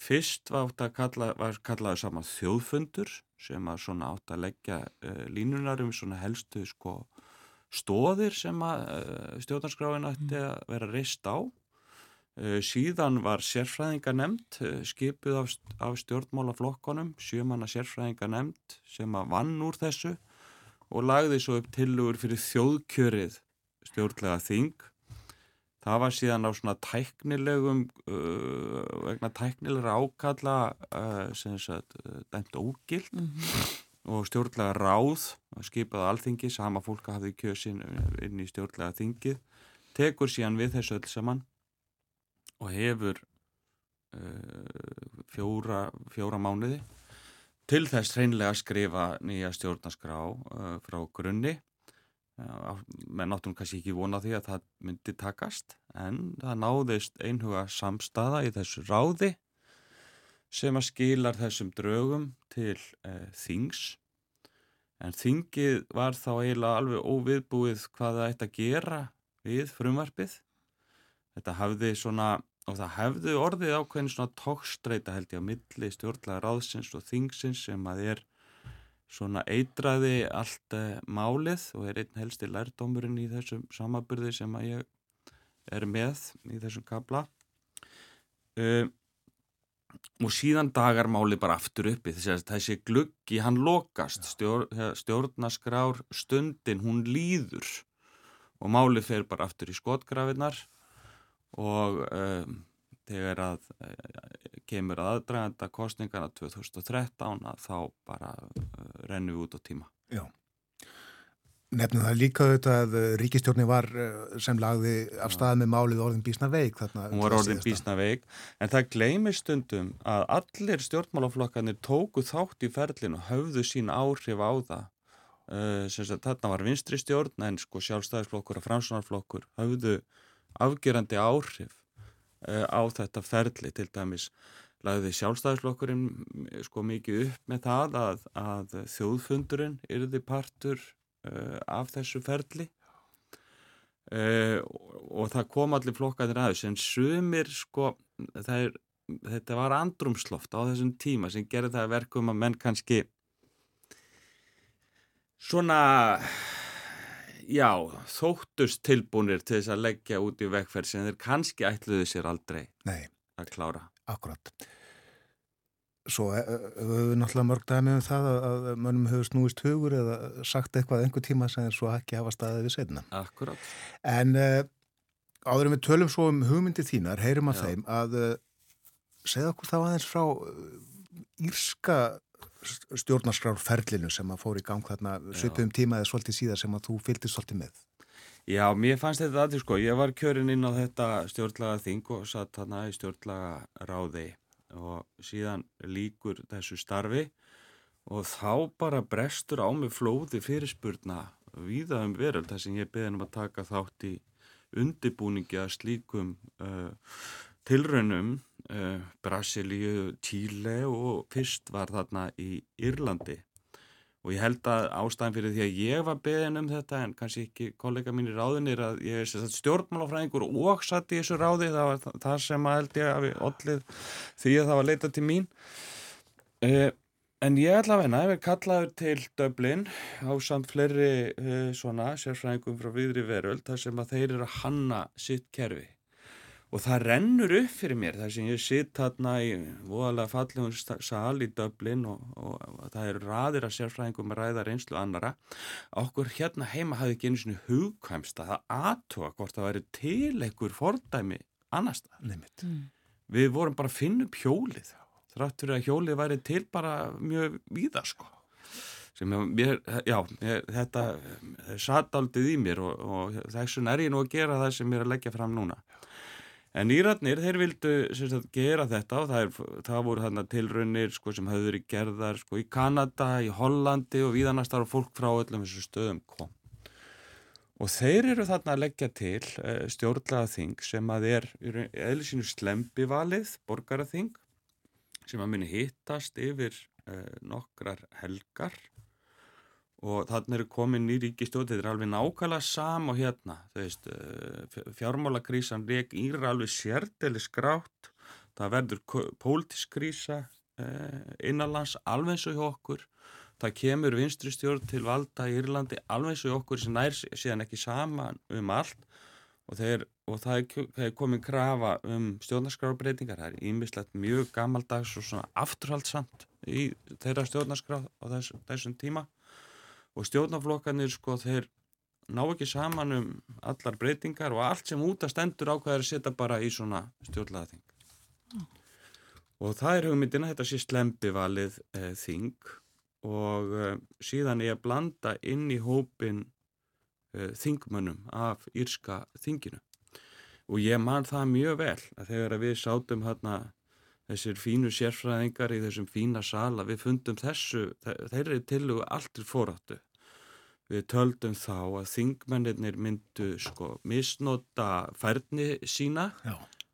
fyrst var kalla, kallaði saman þjóðfundur sem að svona átt að leggja uh, línunar um svona helstu sko stóðir sem að uh, stjórnarskráin ætti að vera reist á. Uh, síðan var sérfræðinga nefnd, uh, skipuð af, af stjórnmálaflokkonum, sjömanna sérfræðinga nefnd sem að vann úr þessu og lagði svo upp tilugur fyrir þjóðkjörið stjórnlega þing. það var síðan á svona tæknilegum uh, vegna tæknilegra ákalla uh, sem sagt uh, dæmt ógild og stjórnlega ráð skipað á alþingi, sama fólk hafði kjösin inn í stjórnlega þingið tekur síðan við þessu öll saman og hefur uh, fjóra, fjóra mánuði til þess hreinlega að skrifa nýja stjórnaskrá uh, frá grunni. Uh, menn áttum kannski ekki vona því að það myndi takast en það náðist einhuga samstaða í þessu ráði sem að skilar þessum draugum til uh, þings. En þingið var þá eiginlega alveg óviðbúið hvað það ætti að gera við frumvarpið. Þetta hafði svona og það hefði orðið ákveðin svona tókstreita held ég á milli stjórnlega ráðsins og þingsins sem að er svona eitraði allt uh, málið og er einn helsti lærdómurinn í þessum samabyrði sem að ég er með í þessum kabla uh, og síðan dagar máli bara aftur uppi. Þess að þessi gluggi hann lokast. Stjór, stjórnaskrár stundin hún líður. Og máli fer bara aftur í skotgrafinnar. Og um, þegar að uh, kemur að aðdraganda kostningarna 2013 að þá bara uh, rennum við út á tíma. Já. Nefnum það líka auðvitað að ríkistjórni var sem lagði af stað með málið orðin bísna veik. Þarna, Hún var orðin bísna veik en það gleymir stundum að allir stjórnmálaflokkarnir tóku þátt í ferlinu og höfðu sín áhrif á það. Uh, þarna var vinstri stjórn en sko sjálfstæðisflokkur og fransunarflokkur höfðu afgerandi áhrif uh, á þetta ferli til dæmis lagði sjálfstæðisflokkurinn sko mikið upp með það að, að þjóðfundurinn yrði partur uh, af þessu ferli uh, og það kom allir flokkanir aðeins en sumir sko er, þetta var andrumsloft á þessum tíma sem gerði það verkum að menn kannski svona já, þóttust tilbúinir til þess að leggja út í vekkferð sem þeir kannski ætluðu sér aldrei Nei, að klára. Akkurat. Svo höfum við náttúrulega mörg dæmi um það að mönnum hefur snúist hugur eða sagt eitthvað einhver tíma sem er svo ekki hafa staðið við setna. Akkurat. En uh, áður en við tölum svo um hugmyndi þínar, heyrum að já. þeim að uh, segja okkur þá aðeins frá írska stjórnarskrárferlinu sem að fór í gang þarna svipum tíma eða svolítið síðar sem að þú fylgist svolítið með. Já, mér fannst þetta aðeins sko, ég var kjörin inn á þetta stjórnlaga þing og satt hana í stjórnlaga ráði og síðan líkur þessu starfi og þá bara brestur á mig flóði fyrirspurna víða um veröld þar sem ég beði um að taka þátt í undibúningi að slíkum uh, tilraunum uh, Brasilíu, Tíle og fyrst var þarna í Írlandi og ég held að ástæðan fyrir því að ég var beðin um þetta en kannski ekki kollega mín í ráðinir að ég er stjórnmálafræðingur og satt í þessu ráði. Það var það sem að held ég að við ollið því að það var leitað til mín. Uh, en ég ætla að venna ef ég kallaður til Döblin á samt fleiri uh, svona sérfræðingum frá viðri veröld þar sem að þeir eru að hanna sitt kerfi og það rennur upp fyrir mér þar sem ég sitt hérna í voðalega fallegum sal í Dublin og, og, og það eru raðir að sérfræðingum að ræða reynslu annara okkur hérna heima hafði ekki einu svona hugkvæmst að það aðtóa hvort það væri til einhver fordæmi annars mm. við vorum bara að finna upp hjólið þráttur að hjólið væri til bara mjög víða sko. Sem mér, já, mér, þetta satt aldrei í mér og, og þessum er ég nú að gera það sem ég er að leggja fram núna En Íratnir, þeir vildu sagt, gera þetta og það, er, það voru þarna tilraunir sko, sem hafði verið gerðar sko, í Kanada, í Hollandi og viðanastar og fólk frá öllum þessu stöðum kom. Og þeir eru þarna að leggja til uh, stjórnlega þing sem að er eða sínu slempivalið, borgaraþing, sem að muni hittast yfir uh, nokkrar helgar og þannig eru komin í ríkistjóð þetta er alveg nákvæmlega sam og hérna veist, fjármálakrísan reik íra alveg sérteli skrátt það verður pólitísk krísa innanlands alveg eins og hjá okkur. Það kemur vinstri stjórn til valda í Írlandi alveg eins og hjá okkur sem nær síðan ekki saman um allt. Og, þeir, og það er, er komin krafa um stjórnarskrábreytingar það er ímislegt mjög gammaldags og svona afturhaldsamt í þeirra stjórnarskrá á þess, þessum tíma og stjórnaflokkanir sko þeir ná ekki saman um allar breytingar og allt sem út að stendur ákveðar að setja bara í svona stjórnlaða þing. Mm. Og það er hugmyndina, þetta sé slempivalið e, þing og e, síðan er að blanda inn í hópin e, þingmönnum af írska þinginu. Og ég man það mjög vel að þegar við sátum hérna þessir fínu sérfræðingar í þessum fína sala, við fundum þessu, þeirri tilugu alltur fóráttu Við töldum þá að þingmennir myndu sko misnota færni sína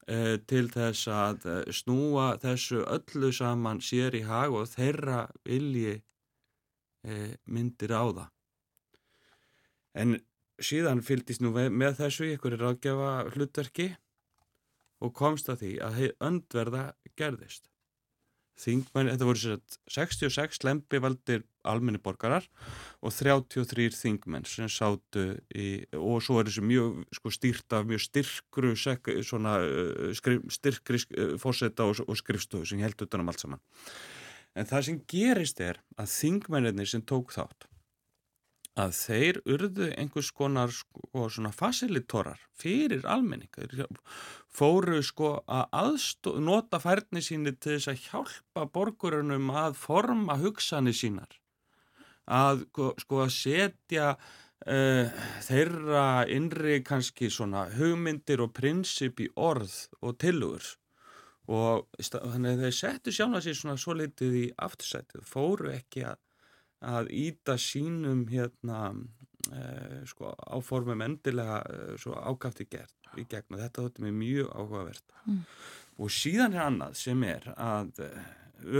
eh, til þess að eh, snúa þessu öllu saman sér í hag og þeirra vilji eh, myndir á það. En síðan fyldist nú með þessu í einhverju ráðgjafa hlutverki og komst að því að öndverða gerðist þingmenn, þetta voru 66 lempivaldir almenni borgarar og 33 þingmenn sem sátu í, og svo er þessu mjög sko, stýrt af mjög styrkru svona, uh, skrif, styrkri uh, fósetta og, og skrifstofu sem heldur utanum allt saman. En það sem gerist er að þingmennir sem tók þátt að þeir urðu einhvers konar sko, svona fasilitorar fyrir almenning. Fóru sko að nota færni síni til þess að hjálpa borgurunum að forma hugsanir sínar. Að sko, sko að setja uh, þeirra innri kannski svona hugmyndir og prinsip í orð og tilugur og þannig að þeir settu sjálf að sér svona svo litið í aftursætið fóru ekki að að íta sínum hérna e, sko, áformum endilega e, svo ágæft í, gegn og þetta þótti mér mjög áhugavert mm. og síðan er annað sem er að e,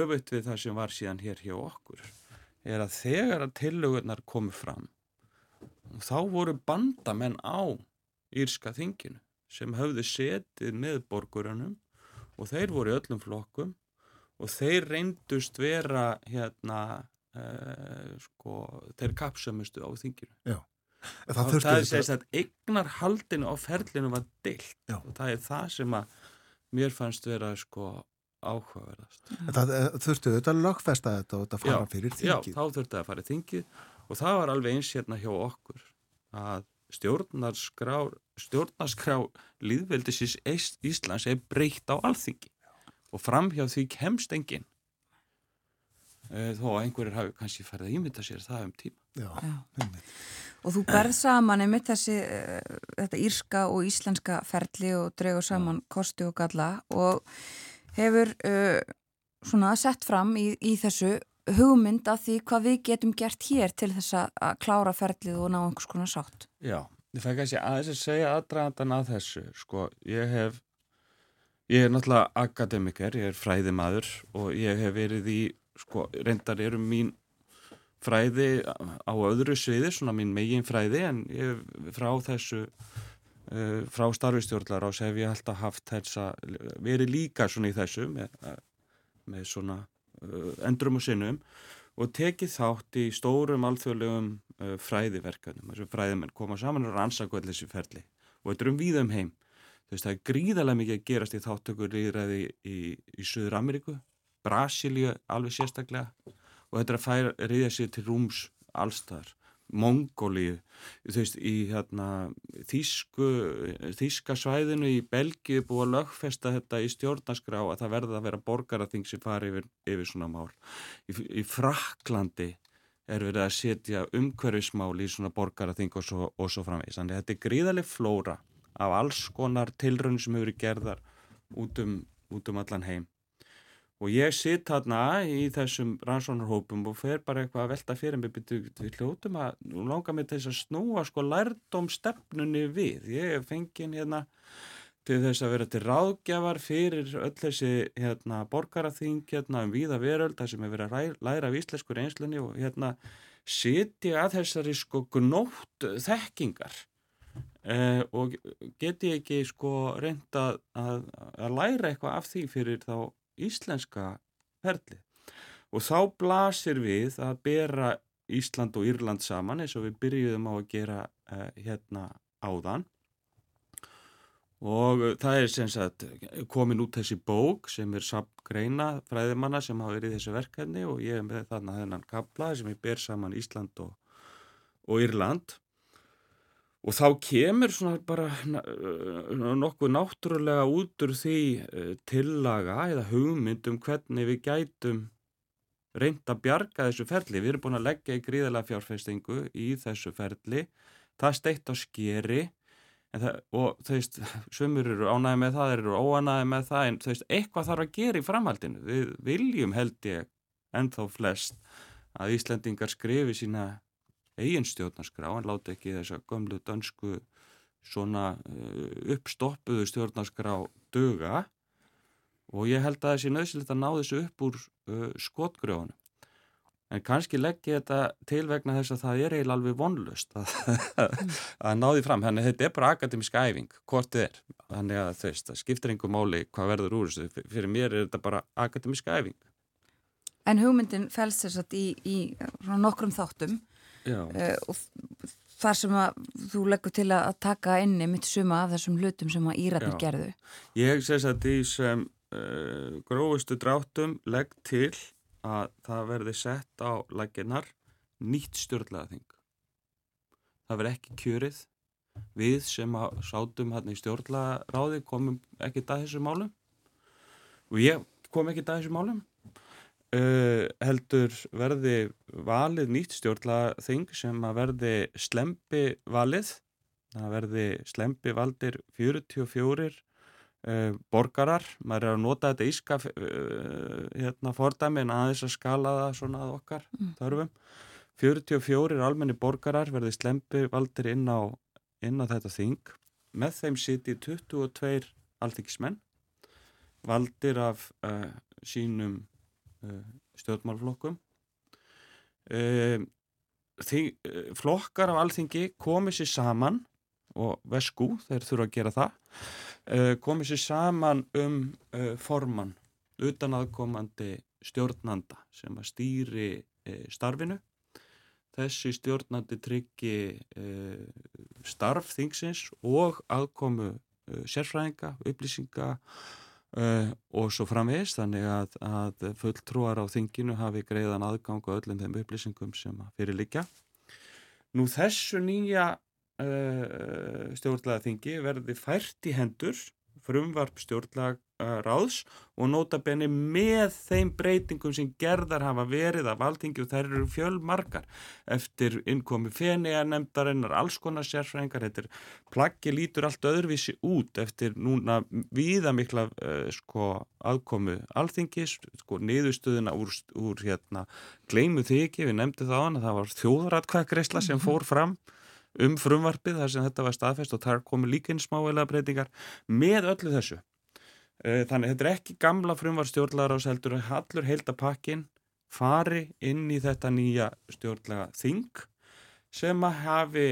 öfut við það sem var síðan hér hjá okkur er að þegar að tillögurnar komu fram þá voru bandamenn á Írska þinginu sem höfðu setið með borgurunum og þeir voru öllum flokkum og þeir reyndust vera hérna uh, sko, þeir kapsumustu á þinginu. Já. það, það, það er sérst að eignar haldinu á ferlinu var deilt. Já. og það er það sem að mér fannst vera sko áhugaverðast. Það eh, þurftu auðvitað að lögfesta þetta og þetta fara já, fyrir þingið. Já, þá þurftu það að fara þingið. Og það var alveg eins hérna hjá okkur að stjórnarskrá stjórnarskrá líðveldisins Íslands er breytt á alþingi. Og fram hjá því kemst enginn þó að einhverjir hafi kannski farið að ímynda sér það um tíma. Já, Já. Og þú berð saman einmitt þessi, uh, þetta írska og íslenska ferli og dregur saman kosti og galla og hefur uh, svona sett fram í, í þessu hugmynd af því hvað við getum gert hér til þess að klára ferlið og ná einhvers konar sátt. Já, ég fæ kannski aðeins að segja aðdraðan að þessu. Sko, ég hef, ég er náttúrulega akademiker, ég er fræðimaður og ég hef verið í sko reyndar eru mín fræði á öðru sviði, svona mín megin fræði en ég, frá þessu uh, frá starfistjórlar ás hef ég alltaf haft þessa verið líka svona í þessu með, með svona uh, endrum og sinnum og tekið þátt í stórum alþjóðlegum uh, fræðiverkanum, þessum fræðimenn koma saman og rannsaka allir þessi ferli og þetta er um víðum heim. Þú veist það er gríðarlega mikið að gerast í þáttökur líðræði í, í, í Suður Ameríku Brasilíu alveg sérstaklega og þetta er að færa, reyða sér til rúms allstar, Mongóliu þú veist, í hérna Þísku, Þíska svæðinu í Belgíu búið að lögfesta þetta í stjórnaskrá að það verða að vera borgaraþing sem fari yfir, yfir svona mál. Í, í Fraklandi er verið að setja umhverfismál í svona borgaraþing og svo, svo framvegis, þannig að þetta er gríðarlega flóra af alls konar tilrönd sem hefur gerðar út um, út um allan heim Og ég sitt hérna í þessum rannsónarhópum og fer bara eitthvað að velta fyrir mig við hljótum að nú langar til þess að snúa sko lærdom stefnunni við. Ég fengið hérna til þess að vera til ráðgjafar fyrir öll þessi hérna borgaraþing hérna um víða veröld þar sem er verið að læra af íslenskur einslunni og hérna siti að þessari sko gnótt þekkingar eh, og geti ekki sko reynda að, að læra eitthvað af því fyrir þá íslenska ferli og þá blasir við að bera Ísland og Írland saman eins og við byrjuðum á að gera uh, hérna áðan. Og það er sem sagt komin út þessi bók sem er sapgreina fræðimanna sem hafa verið í þessu verkefni og ég er með þarna þennan kapla sem er ber saman Ísland og, og Írland og þá kemur svona bara uh, nokkuð náttúrulega út úr því uh, tillaga eða hugmynd um hvernig við gætum reynd að bjarga þessu ferli. Við erum búin að leggja í gríðalega fjárfestingu í þessu ferli. Það steitt á skeri það, og þú veist, sömur eru ánæði með það, eru óanæði með það en þú veist, eitthvað þarf að gera í framhaldinu. Við viljum held ég ennþá flest að Íslandingar skrifi sína eigin stjórnarskrá, en láti ekki þessa gömlu dönsku svona uh, uppstoppuðu stjórnarskrá döga og ég held að þessi nöðsilegt að ná þessu upp úr uh, skotgröfunum. En kannski legg ég þetta til vegna þess að það er eiginlega alveg vonlust að, að ná því fram. Þannig að þetta er bara akademisk æfing, hvort þið er. Þannig að þú veist, það skiptir einhver máli hvað verður úr þessu. Fyrir mér er þetta bara akademisk æfing. En hugmyndin fælst þess að í, í nokkrum þáttum og þar sem að þú leggur til að taka inni mitt suma af þessum hlutum sem að Íratnir gerðu. Ég sést að því sem uh, grófustu dráttum legg til að það verði sett á laginnar nýtt stjórnlegaþing. Það verði ekki kjörið. Við sem sátum hérna í stjórnlegaráði komum ekki að þessu málum og ég kom ekki að þessu málum. Uh, heldur verði valið nýtt stjórnlegaþing sem að verði slempi valið. Það verði slempi valdir 44 Uh, borgarar, maður er að nota þetta íska uh, hérna fordæmi en aðeins að skala það svona að okkar mm. þörfum 44 almenni borgarar verði slempi valdir inn á, inn á þetta þing með þeim siti 22 alþingismenn valdir af sínum stjórnmálflokkum því flokkar af alþingi komið sér saman og vesku, þeir þurfa að gera það komið sér saman um uh, formann utan aðkomandi stjórnanda sem að stýri starfinu. Þessi stjórnandi tryggi starf þingsins og aðkomu sérfræðinga, upplýsinga og svo framvegist þannig að, að fulltrúar á þinginu hafi greiðan aðgang á öllum þeim upplýsingum sem fyrirlikja Nú þessu nýja uh, stjórnlega þingi verði fært í hendur frumvarp stjórnlega ráðs og nota benni með þeim breytingum sem gerðar hafa verið af alltingi og þær eru fjölmarkar eftir innkomi fenniga nefndarinnar, alls konar sérfræðingar þetta er plaggi lítur allt öðruvísi út eftir núna viða mikla uh, sko aðkomu alltingis, sko niðurstöðuna úr, úr hérna gleimu þykji, við nefndum það á hann að það var þjóðratkvæðgreisla sem mhm. fór fram um frumvarpið þar sem þetta var staðfest og þar komu líka inn smáveila breytingar með öllu þessu. Eh, þannig þetta er ekki gamla frumvar stjórnlagar ás heldur að hallur heildapakkin fari inn í þetta nýja stjórnlega þing sem að hafi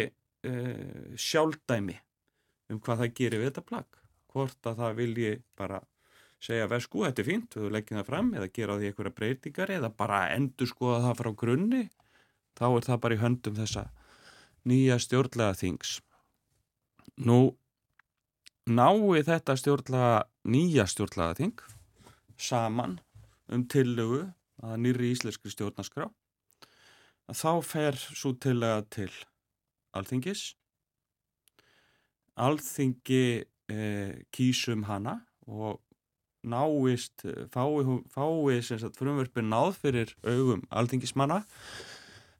uh, sjálfdæmi um hvað það gerir við þetta plagg. Hvort að það vilji bara segja veð sko þetta er fínt, við leggjum það fram eða gera því einhverja breytingar eða bara endur skoða það frá grunni þá er það bara í höndum þessa nýja stjórnlega þings. Nú nái þetta stjórnlega, nýja stjórnlega þing saman um tillögu að nýri íslenski stjórnaskrá þá fer svo tillega til alþingis. Alþingi eh, kýsum hana og náist, fái, fái frumverfin náð fyrir augum alþingismanna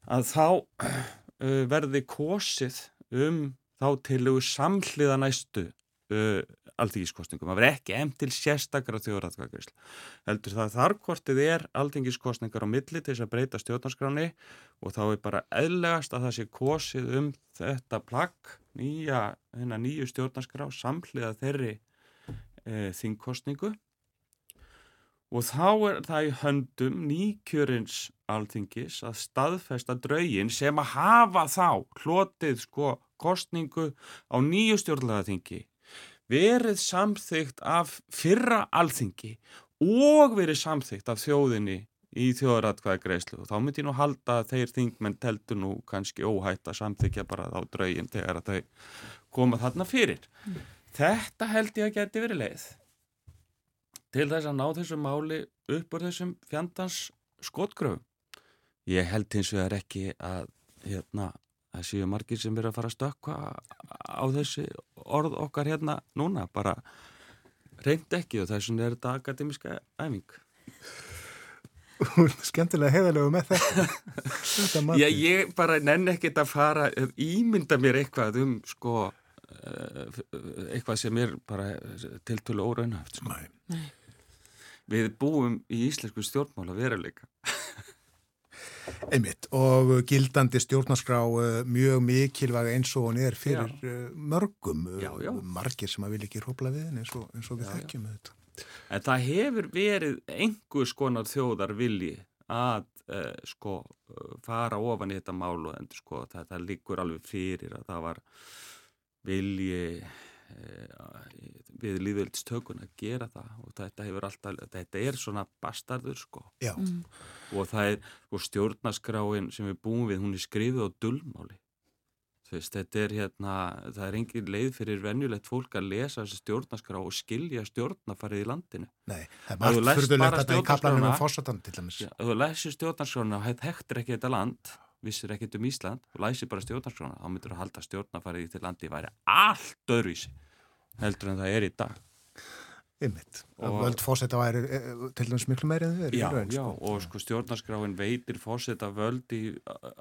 að þá uh, verði kosið um þá tilugu samhliða næstu uh, alþingiskostningum. Það verði ekki emm til sérstakra þjóðræðkvækjusl. Heldur það þarkortið er alþingiskostningar á milli til þess að breyta stjórnarskráni og þá er bara eðlegast að það sé kosið um þetta plagg, nýja, nýju stjórnarskrá samhliða þeirri uh, þingkostningu og þá er það í höndum nýkjörins alþingis að staðfesta draugin sem að hafa þá hlotið sko kostningu á nýju stjórnlegaþingi verið samþygt af fyrra alþingi og verið samþygt af þjóðinni í þjóðratkvæði greiðslu og þá myndi ég nú halda að þeir þingmenn teltu nú kannski óhætt að samþykja bara þá draugin þegar að þau koma þarna fyrir. Mm. Þetta held ég að geti verið leið til þess að ná þessu máli upp úr þessum fjandans skotgröfum. Ég held hins vegar ekki að hérna, það séu margir sem verður að fara að stökka á þessi orð okkar hérna núna, bara reynd ekki og þess vegna er þetta akademiska æfing. Skemmtilega heiðalegu með þetta. þetta Já, ég bara nenn ekkert að fara, ímynda mér eitthvað um sko eh, eitthvað sem er bara tiltölu óraunhaft sko. Nei. Við búum í íslensku stjórnmála veruleika. Einmitt og gildandi stjórnarskrá uh, mjög mikilvæg eins og hún er fyrir já. Uh, mörgum, uh, já, já. margir sem að vilja ekki hrópla við henni eins eins og við þekkjum þetta. En það hefur verið einhvers konar þjóðar vilji að uh, sko fara ofan í þetta mál og endur sko það, það líkur alveg fyrir að það var vilji við líðvöldistökun að gera það og þetta hefur alltaf, þetta er svona bastardur sko mm. og það er sko stjórnaskráin sem við búum við, hún er skrifið á dullmáli Veist, þetta er hérna, það er engin leið fyrir venjulegt fólk að lesa þessi stjórnaskrá og skilja stjórnafarið í landinu. Nei, það er margt fyrirlegt þetta í kaplanum um fórsatan til dæmis. Ef þú lesir stjórnarskrána og hættir ekki þetta land, vissir ekkert um Ísland og læsir bara stjórnarskrána, þá myndur að halda stjórnafarið í til landi væri allt öðruvísi heldur en það er í dag. Ymmitt, völd fórseta væri eh, til dæmis miklu meiri en þau eru. Já, raun, já, sko. og sko stjórnarskráin veitir fórseta völd í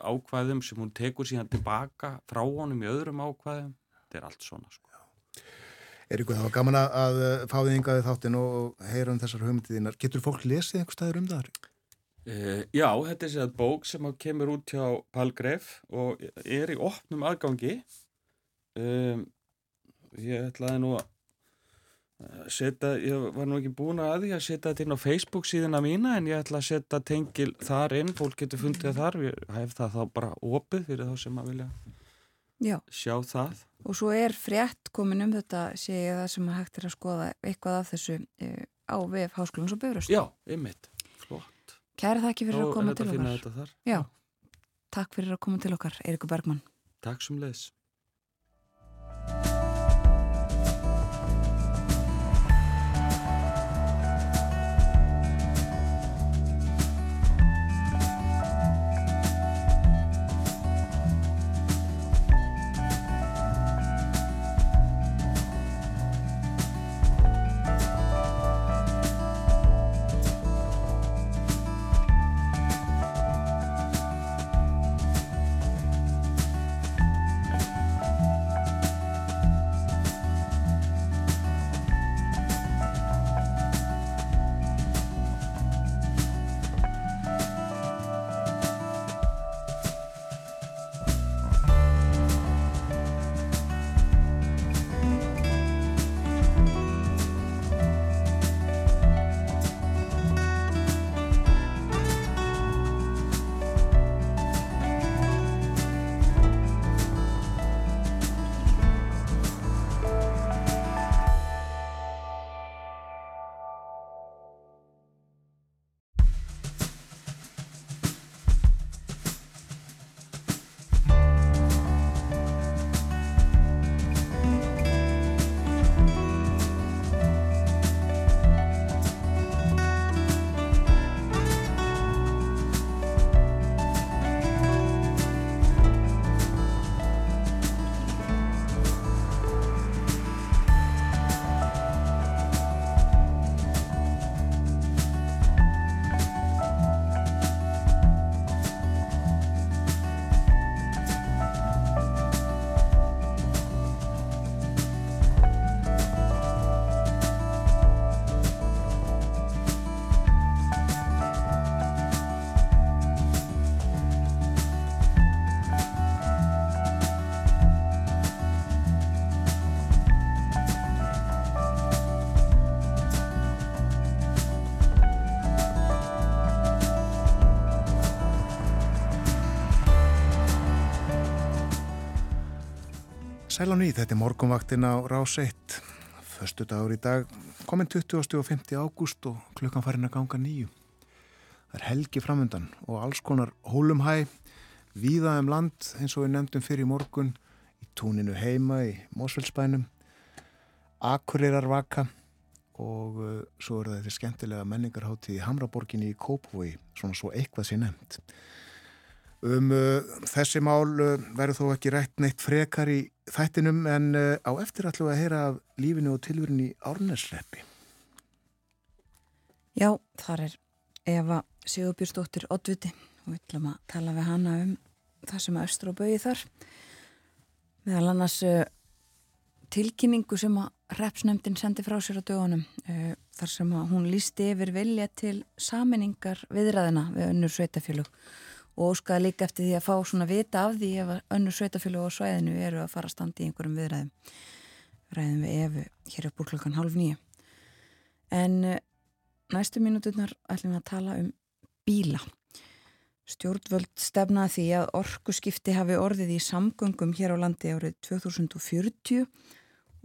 ákvæðum sem hún tekur síðan tilbaka frá honum í öðrum ákvæðum. Þetta er allt svona sko. Eiríku, það var gaman að fá þið yngaði þáttin og heyra um þessar hugmyndiðinnar. Getur fólk lesið einhver staður um það? Uh, já, þetta er sér að bók sem kemur út hjá Palgref og er í opnum aðgangi. Um, ég ætlaði nú að Seta, ég var nú ekki búin að því að setja þetta inn á Facebook síðuna mína en ég ætla að setja tengil þar inn, fólk getur fundið þar, ég hef það þá bara opið fyrir þá sem að vilja Já. sjá það. Og svo er frétt komin um þetta, sé ég það sem að hægt er að skoða eitthvað af þessu e, á VF Háskólans og Böfröst. Já, flott. Kæra það ekki fyrir Ó, að koma til okkar. Já, takk fyrir að koma til okkar, Eirikur Bergman. Takk sem leðis. Sæl á ný, þetta er morgunvaktin á Rás 1, förstu dagur í dag, komin 20. og 50. ágúst og klukkan farin að ganga nýju. Það er helgi framöndan og alls konar hólumhæ, víða um land eins og við nefndum fyrir morgun, í túninu heima í Mósfellsbænum, Akureyrar vaka og uh, svo er þetta skemmtilega menningarháttið í Hamraborginni í Kópavogi, svona svo eitthvað sé nefnd. Um uh, þessi mál uh, verður þó ekki rætt neitt frekar í þættinum en uh, á eftir ætlum við að heyra af lífinu og tilvörinu í Árnesleppi. Já, þar er Eva Sigurbjörnsdóttir Oddviti og við ætlum að tala við hana um það sem er östur og bauði þar. Meðal annars uh, tilkynningu sem að repsnefndin sendi frá sér á dögunum uh, þar sem að hún lísti yfir vilja til saminningar viðræðina við önnur sveitafjölug og óskaði líka eftir því að fá svona vita af því ef önnur sveitafjölug á svæðinu eru að fara að standa í einhverjum viðræðum. Ræðum við Efu hér upp úr klokkan halv nýju. En uh, næstu mínuturnar ætlum við að tala um bíla. Stjórnvöld stefnaði því að orkuskipti hafi orðið í samgöngum hér á landi árið 2040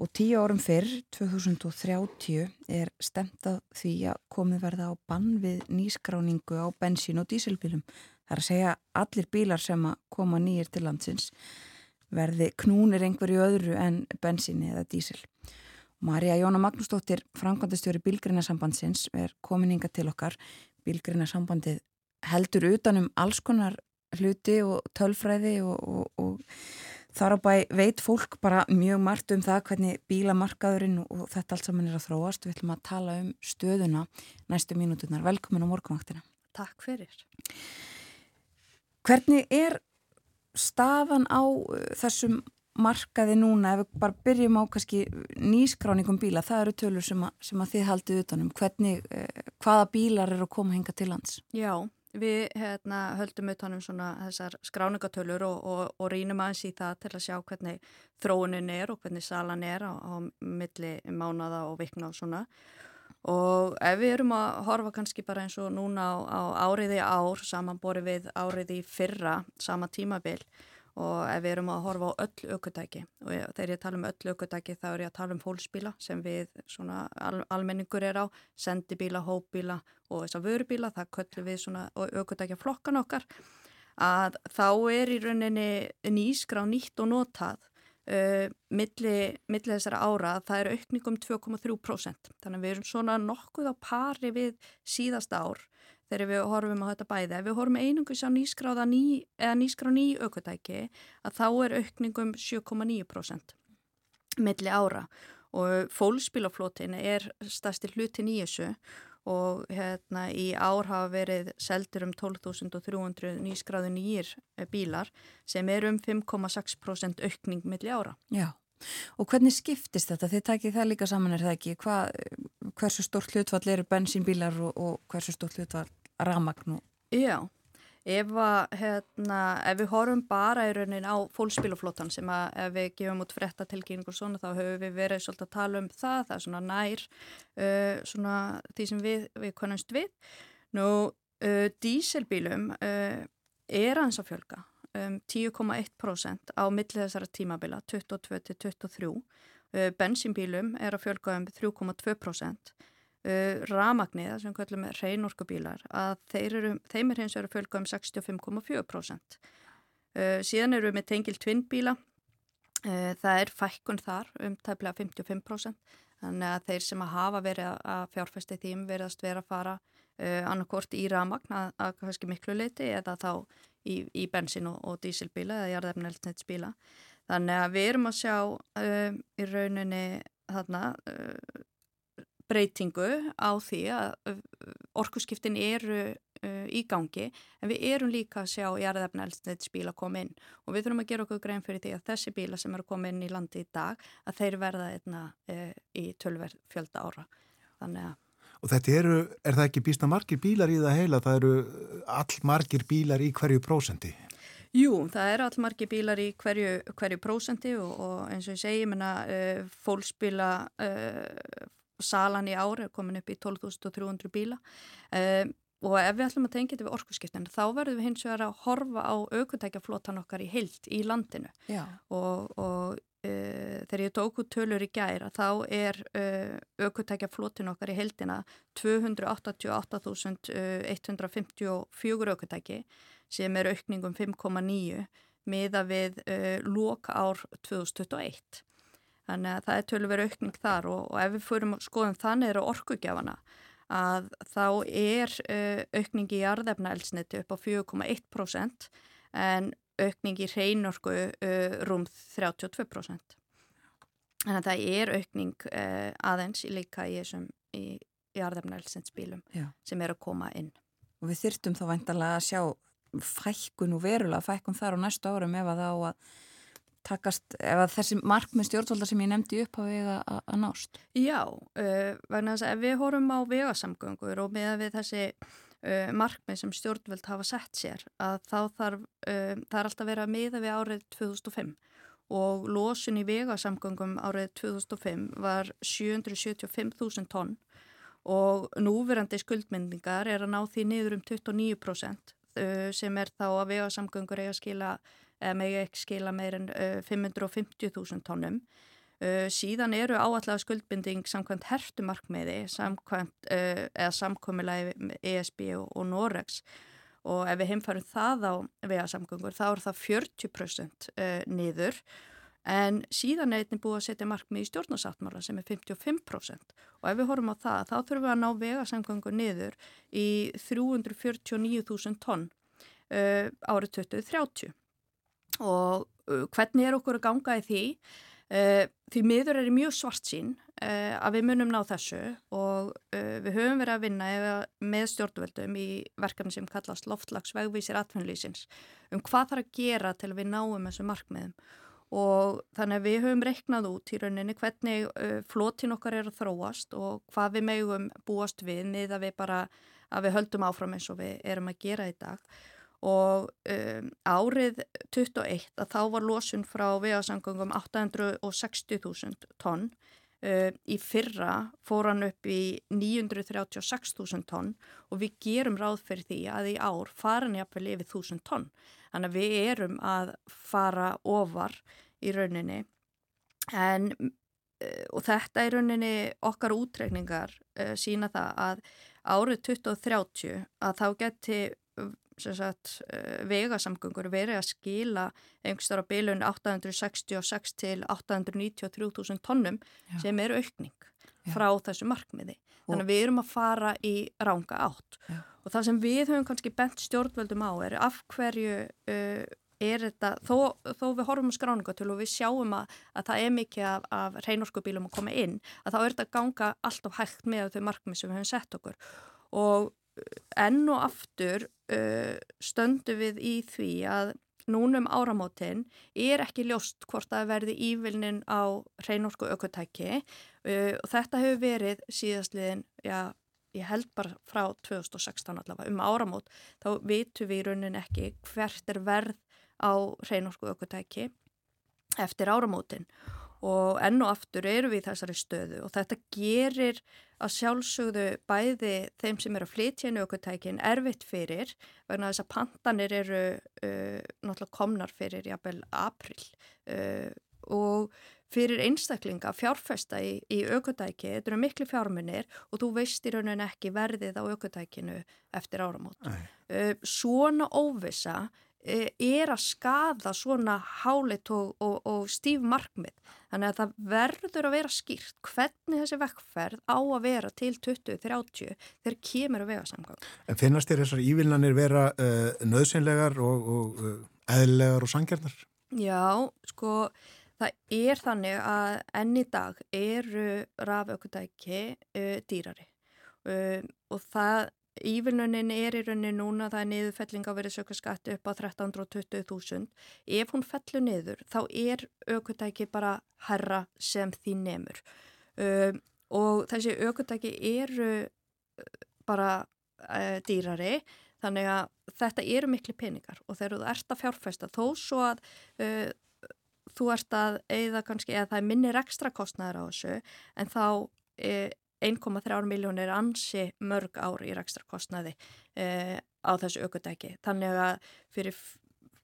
og tíu árum fyrr, 2030, er stemtað því að komið verða á bann við nýskráningu á bensín og dísilbílum. Það er að segja allir bílar sem að koma nýjir til landsins verði knúnir einhverju öðru en bensíni eða dísil. Marja Jóna Magnúsdóttir, framkvæmdastjóri Bílgrinarsambandsins, er komininga til okkar. Bílgrinnarsambandið heldur utanum alls konar hluti og tölfræði og, og, og þar á bæ veit fólk bara mjög margt um það hvernig bílamarkaðurinn og þetta allt saman er að þróast. Við ætlum að tala um stöðuna næstu mínúturnar. Velkomin á morgunvaktina. Takk fyrir. Hvernig er staðan á uh, þessum markaði núna, ef við bara byrjum á kannski nýskráningum bíla, það eru tölur sem að, sem að þið haldið utanum, hvernig, eh, hvaða bílar eru að koma hinga til lands? Já, við hérna, höldum utanum svona þessar skráningatölur og, og, og rínum aðeins í það til að sjá hvernig þróunin er og hvernig salan er á, á milli mánada og vikna og svona og ef við erum að horfa kannski bara eins og núna á, á áriði ár samanbori við áriði fyrra sama tímabil og ef við erum að horfa á öll aukutæki og þegar ég tala um öll aukutæki þá er ég að tala um fólksbíla sem við svona al almenningur er á, sendibíla, hópbíla og þess að vörubíla, það köllum við svona aukutækja flokkan okkar að þá er í rauninni nýskrá nýtt og notað uh, milli, milli þessara ára það er aukningum 2,3% þannig að við erum svona nokkuð á pari við síðasta ár þegar við horfum á þetta bæði. Ef við horfum einungus á nýskráða ný, eða nýskrá ný aukvöldæki að þá er aukningum 7,9% milli ára og fólkspílaflótin er stærsti hlutin í þessu og hérna í ár hafa verið seldur um 12.300 nýskráðu nýjir bílar sem er um 5,6% aukning milli ára. Já. Og hvernig skiptist þetta? Þið takið það líka saman er það ekki? Hva, hversu stórt hlutfall eru bensínbílar og, og hversu stórt hlutfall ramagn og... Já, ef, að, hérna, ef við horfum bara í raunin á fólkspíluflótan sem að ef við gefum út frettatilkynning og svona þá höfum við verið svolítið að tala um það, það er svona nær uh, svona því sem við, við konumst við. Nú, uh, díselbílum uh, er ans að fjölga um 10,1% á millið þessara tímabila 22 til 23. Uh, Bensinbílum er að fjölga um 3,2% uh, ramagnið, sem kallum við reynorkubílar, að eru, þeim er hins vegar að fjölga um 65,4%. Uh, síðan eru við með tengil tvinnbíla, uh, það er fækkun þar um tæmlega 55%, þannig að þeir sem að hafa verið að fjárfæsti þým verðast vera að fara uh, annarkort í ramagn að, að kannski miklu leiti eða þá í, í bensin og, og dísilbíla eða jarðefneltsnetsbíla. Þannig að við erum að sjá uh, í rauninni þarna uh, breytingu á því að orkuskiptin eru í gangi en við erum líka að sjá jarðefnælsneidsbíla koma inn og við þurfum að gera okkur grein fyrir því að þessi bíla sem eru koma inn í landi í dag að þeir verða einna uh, í tölverð fjölda ára. Þannig að Og þetta eru, er það ekki býsta margir bílar í það heila? Það eru all margir bílar í hverju prósendi? Jú, það eru all margir bílar í hverju, hverju prósendi og, og eins og ég segi, menna, fólksbíla salan í ári er komin upp í 12.300 bíla. Um, og ef við ætlum að tengja þetta við orkusskiptinu þá verðum við hins vegar að horfa á aukvöntækjaflótan okkar í heilt í landinu. Já. og, og uh, þegar ég tók út tölur í gæra þá er uh, aukvöntækjaflótin okkar í heildina 288.154 aukvöntæki sem er aukningum 5,9 miða við uh, lók ár 2021 Þannig að það er tölur aukning þar og, og ef við fórum skoðum þannig eru orkugjafana að þá er uh, aukning í jarðefna eldsniti upp á 4,1% en aukning í hreinorku uh, rúm 32%. Þannig að það er aukning uh, aðeins líka í þessum í, í arðefnælsensbílum sem er að koma inn. Og við þyrtum þá vantanlega að sjá fækkun og verulega fækkun þar á næstu árum ef að þá að takast, ef að þessi markmið stjórnvalda sem ég nefndi upp á vega að nást? Já, uh, vegna þess að ef við horfum á vegasamgöngur og með við þessi uh, markmið sem stjórnvöld hafa sett sér að þá þarf, uh, það er alltaf verið að miða við árið 2005 og losun í vegasamgöngum árið 2005 var 775.000 tonn og núverandi skuldmyndingar er að ná því niður um 29% sem er þá að vegasamgöngur eiga að skila, eða megi ekki skila meir en 550.000 tónnum. Síðan eru áallega skuldbinding samkvæmt hertumarkmiði, samkvæmt, eða samkomiðlega ESB og, Norex og ef við heimfærum það á vegasamgöngur þá er það 40% niður. En síðan er einnig búið að setja markmið í stjórnarsáttmála sem er 55% og ef við horfum á það þá þurfum við að ná vegasamgöngur niður í 349.000 tonn árið 2030 og hvernig er okkur að ganga í því? Því miður er mjög svart sín að við munum ná þessu og við höfum verið að vinna með stjórnvöldum í verkefni sem kallast loftlagsvegvísir atvinnlýsins um hvað þarf að gera til við náum þessu markmiðum og þannig að við höfum reiknað út í rauninni hvernig flotin okkar er að þróast og hvað við megum búast við niða við bara að við höldum áfram eins og við erum að gera í dag og um, árið 21 að þá var losun frá vegasangungum 860.000 tonn. Uh, í fyrra fór hann upp í 936.000 tonn og við gerum ráð fyrir því að í ár fara hann jafnvel yfir 1000 tonn. Þannig að við erum að fara ofar í rauninni. En eh, og þetta í rauninni okkar útrekningar uh, sína það að árið 2030 að þá geti sagt, uh, vegasamgöngur verið að skila einhverstara bilun 866 til 893.000 tonnum Já. sem eru aukning Já. frá þessu markmiði. Þannig að við erum að fara í ranga átt. Já. Og það sem við höfum kannski bent stjórnveldum á er af hverju uh, er þetta, þó, þó við horfum á skráningatölu og við sjáum að, að það er mikið af, af reynorsku-bílum að koma inn, að þá er þetta ganga alltaf hægt með þau markmið sem við höfum sett okkur. Og enn og aftur uh, stöndu við í því að núnum áramótin er ekki ljóst hvort að verði ívilnin á reynorsku aukvöntæki uh, og þetta hefur verið síðastliðin, já, ég held bara frá 2016 allavega um áramót, þá vitum við í raunin ekki hvert er verð á hreinorku aukvöntæki eftir áramótin. og enn og aftur eru við í þessari stöðu og þetta gerir að sjálfsögðu bæði þeim sem eru að flytja inn aukvöntækin erfitt fyrir vegna þess að pantanir eru uh, náttúrulega komnar fyrir jafnvel april uh, og fyrir einstaklinga fjárfesta í, í aukvöntæki, þetta eru miklu fjármunir og þú veist í rauninni ekki verðið á aukvöntækinu eftir áramót. Uh, svona óvisa er að skada svona hálit og, og, og stíf markmið. Þannig að það verður að vera skýrt hvernig þessi vekkferð á að vera til 2030 þegar kemur að vega samgang. En finnast þér þessar ívillanir vera uh, nöðsynlegar og, og eðlegar og sangjarnar? Já, sko Það er þannig að enn í dag eru rafökutæki uh, dýrari uh, og það Ívillunin er í rauninni núna það er niðurfelling á verið sökurskatt upp á 1320.000. Ef hún fellur niður þá er aukutæki bara herra sem því nefnur. Uh, og þessi aukutæki eru uh, bara uh, dýrari þannig að þetta eru miklu peningar og þegar þú ert að fjárfæsta þó svo að uh, þú ert að eða kannski, eða það minnir ekstra kostnæður á þessu en þá e, 1,3 miljónir ansi mörg ár í ekstra kostnæði e, á þessu aukudæki. Þannig að fyrir,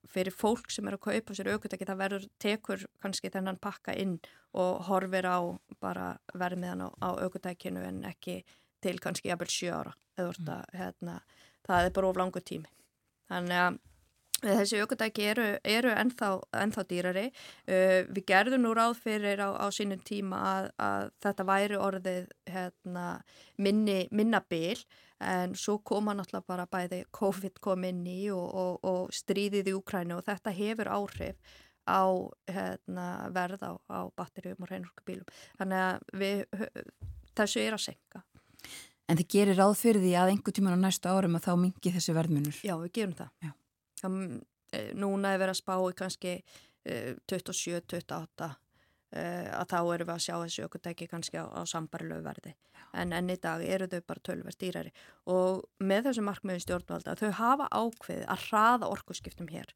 fyrir fólk sem er að kaupa sér aukudæki það verður tekur kannski þennan pakka inn og horfir á bara vermiðan á, á aukudækinu en ekki til kannski jafnvel 7 ára mm. hérna, það er bara of langu tími. Þannig að Þessi aukvöldæki eru, eru ennþá, ennþá dýrari. Uh, við gerðum nú ráð fyrir á, á sínum tíma að, að þetta væri orðið hérna, minni, minna bil en svo koma náttúrulega bara bæði COVID kom inn í og, og, og stríðið í Úkrænu og þetta hefur áhrif á hérna, verð á, á batterjum og reynurkabílum. Þannig að við, þessu er að senka. En þið gerir ráð fyrir því að einhver tíman á næstu árum að þá mingi þessi verðmunur? Já, við gerum það. Já. Um, núna er verið að spá í kannski uh, 27-28 uh, að þá eru við að sjá þessu ökutæki kannski á, á sambarilegu verði. En enn í dag eru þau bara tölverð dýrari. Og með þessu markmiði stjórnvalda þau hafa ákveðið að hraða orkuskiptum hér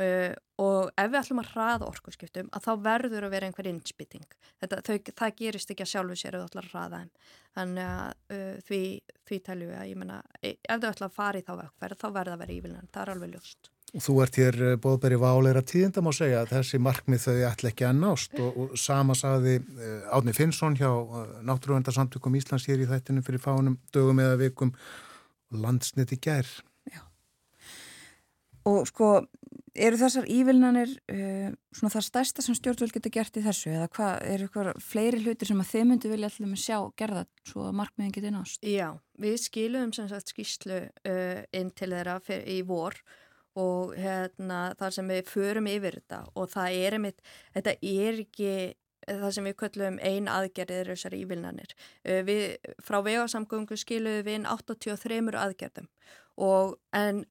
uh, og ef við ætlum að hraða orkuskiptum að þá verður að vera einhver innspýting. Það gerist ekki að sjálfu sér ef þú ætlar að hraða þeim. Þannig að því, því telju við að ég menna e, ef þau ætla að fara í þá vekverð þá verður það að vera ívilnan, það er alveg ljóst. Og þú ert hér eh, bóðberi váleira tíðindam að segja að þessi markmið þau ætla ekki að nást. Og, og sama saði uh, Átni Finnsson hjá uh, Náttúruvendarsamtökum Íslands hér í þættinu fyrir fánum dögum eða vikum landsniti gær. Já. Og sko, eru þessar ívilnanir uh, svona það stærsta sem stjórnvöld geta gert í þessu eða hvað, eru eitthvað fleiri hlutir sem að þeim myndu vilja alltaf með sjá gerða svo að markmiðin geti nást? Já, við skilum sem sagt skýslu inn til þeirra í vor og hérna, þar sem við förum yfir þetta og það er einmitt, þetta er ekki það sem við köllum ein aðgerðir þessar ívilnanir. Við, frá vegasamgöngu skiluðum við inn 83 aðgerðum og en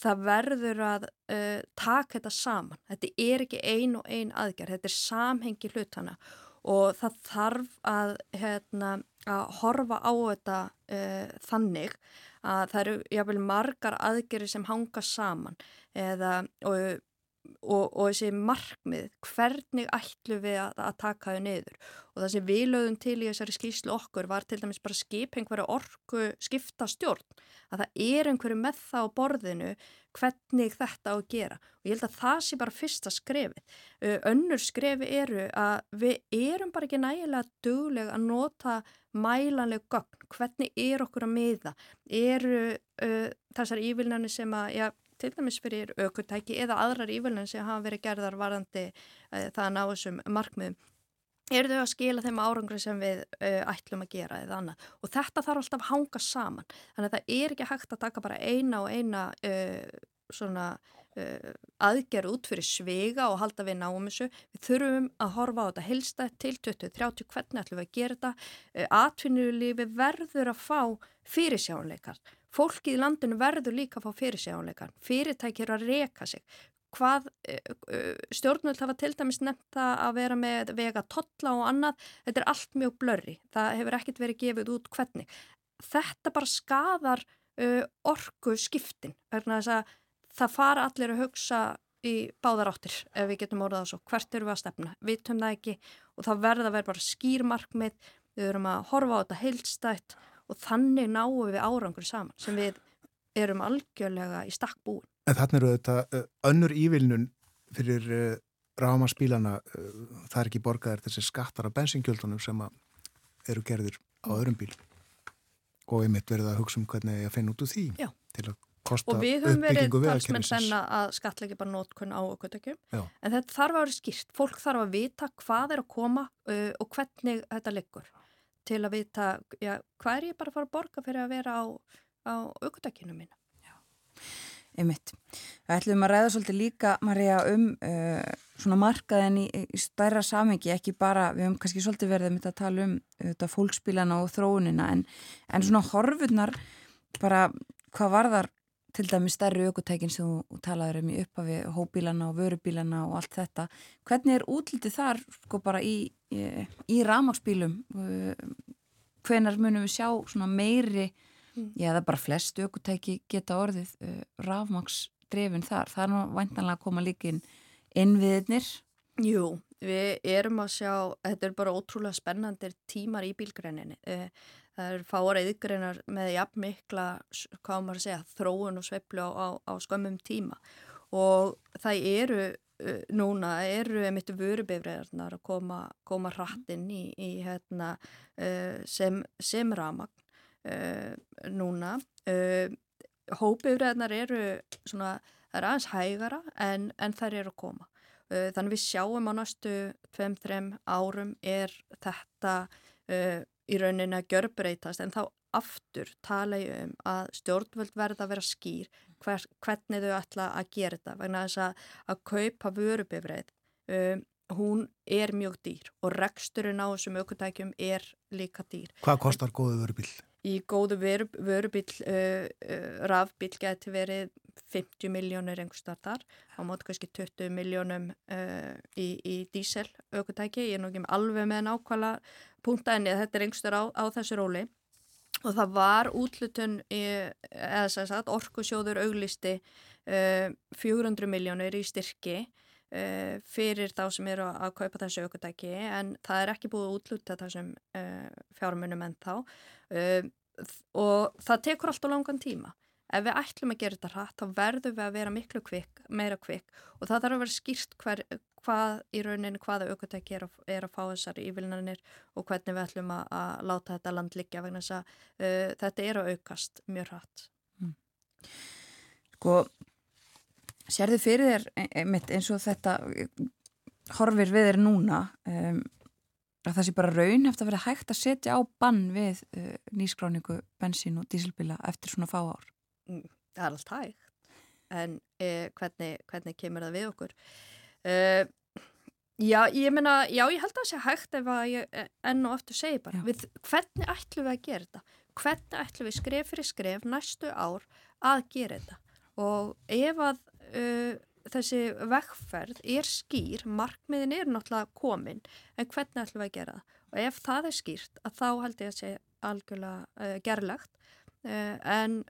það verður að uh, taka þetta saman. Þetta er ekki ein og ein aðgerð, þetta er samhengi hlutana og það þarf að, hérna, að horfa á þetta uh, þannig að það eru jáfnveil margar aðgerri sem hanga saman eða og, og, og þessi markmið, hvernig ætlu við að, að taka þau niður? Og það sem við lögum til í þessari skýslu okkur var til dæmis bara skip einhverja orku skipta stjórn, að það er einhverju með það á borðinu hvernig þetta á að gera. Og ég held að það sé bara fyrsta skrefi. Önnur skrefi eru að við erum bara ekki nægilega duglega að nota mælanleg gögn, hvernig er okkur að miða, eru uh, þessar ívilnarnir sem að, já, til dæmis fyrir aukutæki eða aðrar ívilnarnir sem hafa verið gerðar varandi uh, það að ná þessum markmiðum, eru þau að skila þeim árangri sem við uh, ætlum að gera eða annað og þetta þarf alltaf að hanga saman, þannig að það er ekki hægt að taka bara eina og eina uh, svona uh, aðgerð út fyrir svega og halda við náum þessu. Við þurfum að horfa á þetta helstætt til 2030, hvernig ætlum við að gera þetta. Uh, Atvinnulífi verður að fá fyrirsjáleikar. Fólki í landinu verður líka að fá fyrirsjáleikar. Fyrirtækir að reka sig. Hvað uh, stjórnvöld hafa til dæmis nefnt að vera með vega totla og annað, þetta er allt mjög blörri. Það hefur ekkert verið gefið út hvernig. Þetta bara skadar uh, orgu skiptin, það fara allir að hugsa í báðar áttir ef við getum orðað svo hvert eru við að stefna, við töfum það ekki og þá verða að vera bara skýrmarkmið við verum að horfa á þetta heilstætt og þannig náum við árangur saman sem við erum algjörlega í stakk búin. En þannig eru þetta uh, önnur ívilnun fyrir uh, rámaspílana, uh, það er ekki borgaðir þessi skattar af bensingjöldunum sem eru gerðir á öðrum bíl og einmitt verið að hugsa um hvernig ég finn út úr því Já. til að kosta og við höfum verið talsmenn þennan að skatleiki bara nótkunn á okkurtökjum en þetta þarf að vera skýrt, fólk þarf að vita hvað er að koma uh, og hvernig þetta liggur til að vita já, hvað er ég bara að fara að borga fyrir að vera á, á mína Já, einmitt. Við ætlum að ræða svolítið líka Marja um uh, svona markaðin í, í stærra samengi, ekki bara við höfum kannski svolítið verið að tala um uh, fólkspílana og þróunina en, en svona horfurnar bara hvað varðar til dæmi stærri aukutækin sem þú talaður um í upphafi, hóbílana og vörubílana og allt þetta. Hvernig er útlitið þar sko bara í, í, í ramagsbílum? Hvenar munum við sjá svona meiri, mm. já það er bara flest aukutæki geta orðið uh, rafmagsdrefin þar. Það er nú vantanlega að koma líkin inn viðnir. Jú, við erum að sjá, þetta er bara ótrúlega spennandir tímar í bílgræninni. Uh, Það er fára yðgreinar með jafn mikla, hvað maður segja, þróun og sveiflu á, á, á skömmum tíma og það eru, uh, núna eru emitt vörubifræðarnar að koma, koma hrattinn í, í hérna, uh, sem, sem ramagn uh, núna. Hóbifræðarnar eru svona það er aðeins hægara en, en þær eru að koma. Þannig við sjáum á næstu 2-3 árum er þetta í rauninni að gjörbreytast en þá aftur tala ég um að stjórnvöld verða að vera skýr hver, hvernig þau ætla að gera þetta vegna þess að, að kaupa vörubifreið um, hún er mjög dýr og reksturinn á þessum aukutækjum er líka dýr. Hvað kostar góðu vörubíl? Í góðu vöru, vörubíl, uh, uh, rafbíl geti verið 50 miljónir einhver startar, á móti kannski 20 miljónum uh, í, í dísel aukutæki, ég er nú ekki alveg með nákvæmlega punta enni þetta er starf á, á þessu róli. Og það var útlutun eða sagt, orkusjóður auglisti 400 miljónir í styrki Uh, fyrir þá sem eru að kaupa þessu aukvöldæki en það er ekki búið að útluta þessum uh, fjármunum en þá uh, og það tekur alltaf langan tíma ef við ætlum að gera þetta hratt þá verðum við að vera miklu kvikk, meira kvikk og það þarf að vera skýrt hver, hvað í rauninni hvaða aukvöldæki er, er að fá þessar ívilnarnir og hvernig við ætlum að, að láta þetta land liggja vegna þess að þetta er að aukast mjög hratt mm. Sko Serðu fyrir þér e, einmitt eins og þetta horfir við þér núna um, að það sé bara raun eftir að vera hægt að setja á bann við uh, nýskráningu bensín og dísilbila eftir svona fá ár? Mm, það er allt hægt en eh, hvernig, hvernig kemur það við okkur? Uh, já, ég menna, já, ég held að það sé hægt ef að ég e, enn og aftur segi bara, við, hvernig ætlum við að gera þetta? Hvernig ætlum við skref fyrir skref næstu ár að gera þetta? Og ef að uh, þessi vekkferð er skýr, markmiðin er náttúrulega komin, en hvernig ætlum við að gera það? Og ef það er skýrt, að þá held ég að sé algjörlega uh, gerlegt, uh, en,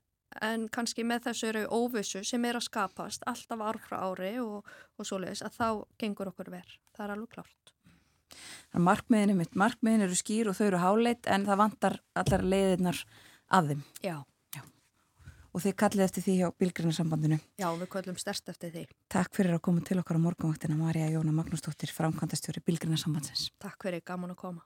en kannski með þessu eru óvissu sem er að skapast alltaf ár frá ári og, og svoleiðis, að þá gengur okkur verð. Það er alveg klárt. Markmiðin er mitt, markmiðin eru skýr og þau eru háleit, en það vantar allar leiðirnar að þeim. Já og þið kallið eftir því hjá Bilgrinnarsambandinu. Já, við kallum stærst eftir því. Takk fyrir að koma til okkar á morgunvaktina Marja Jóna Magnúsdóttir, framkvæmdastjóri Bilgrinnarsambandsins. Takk fyrir, gaman að koma.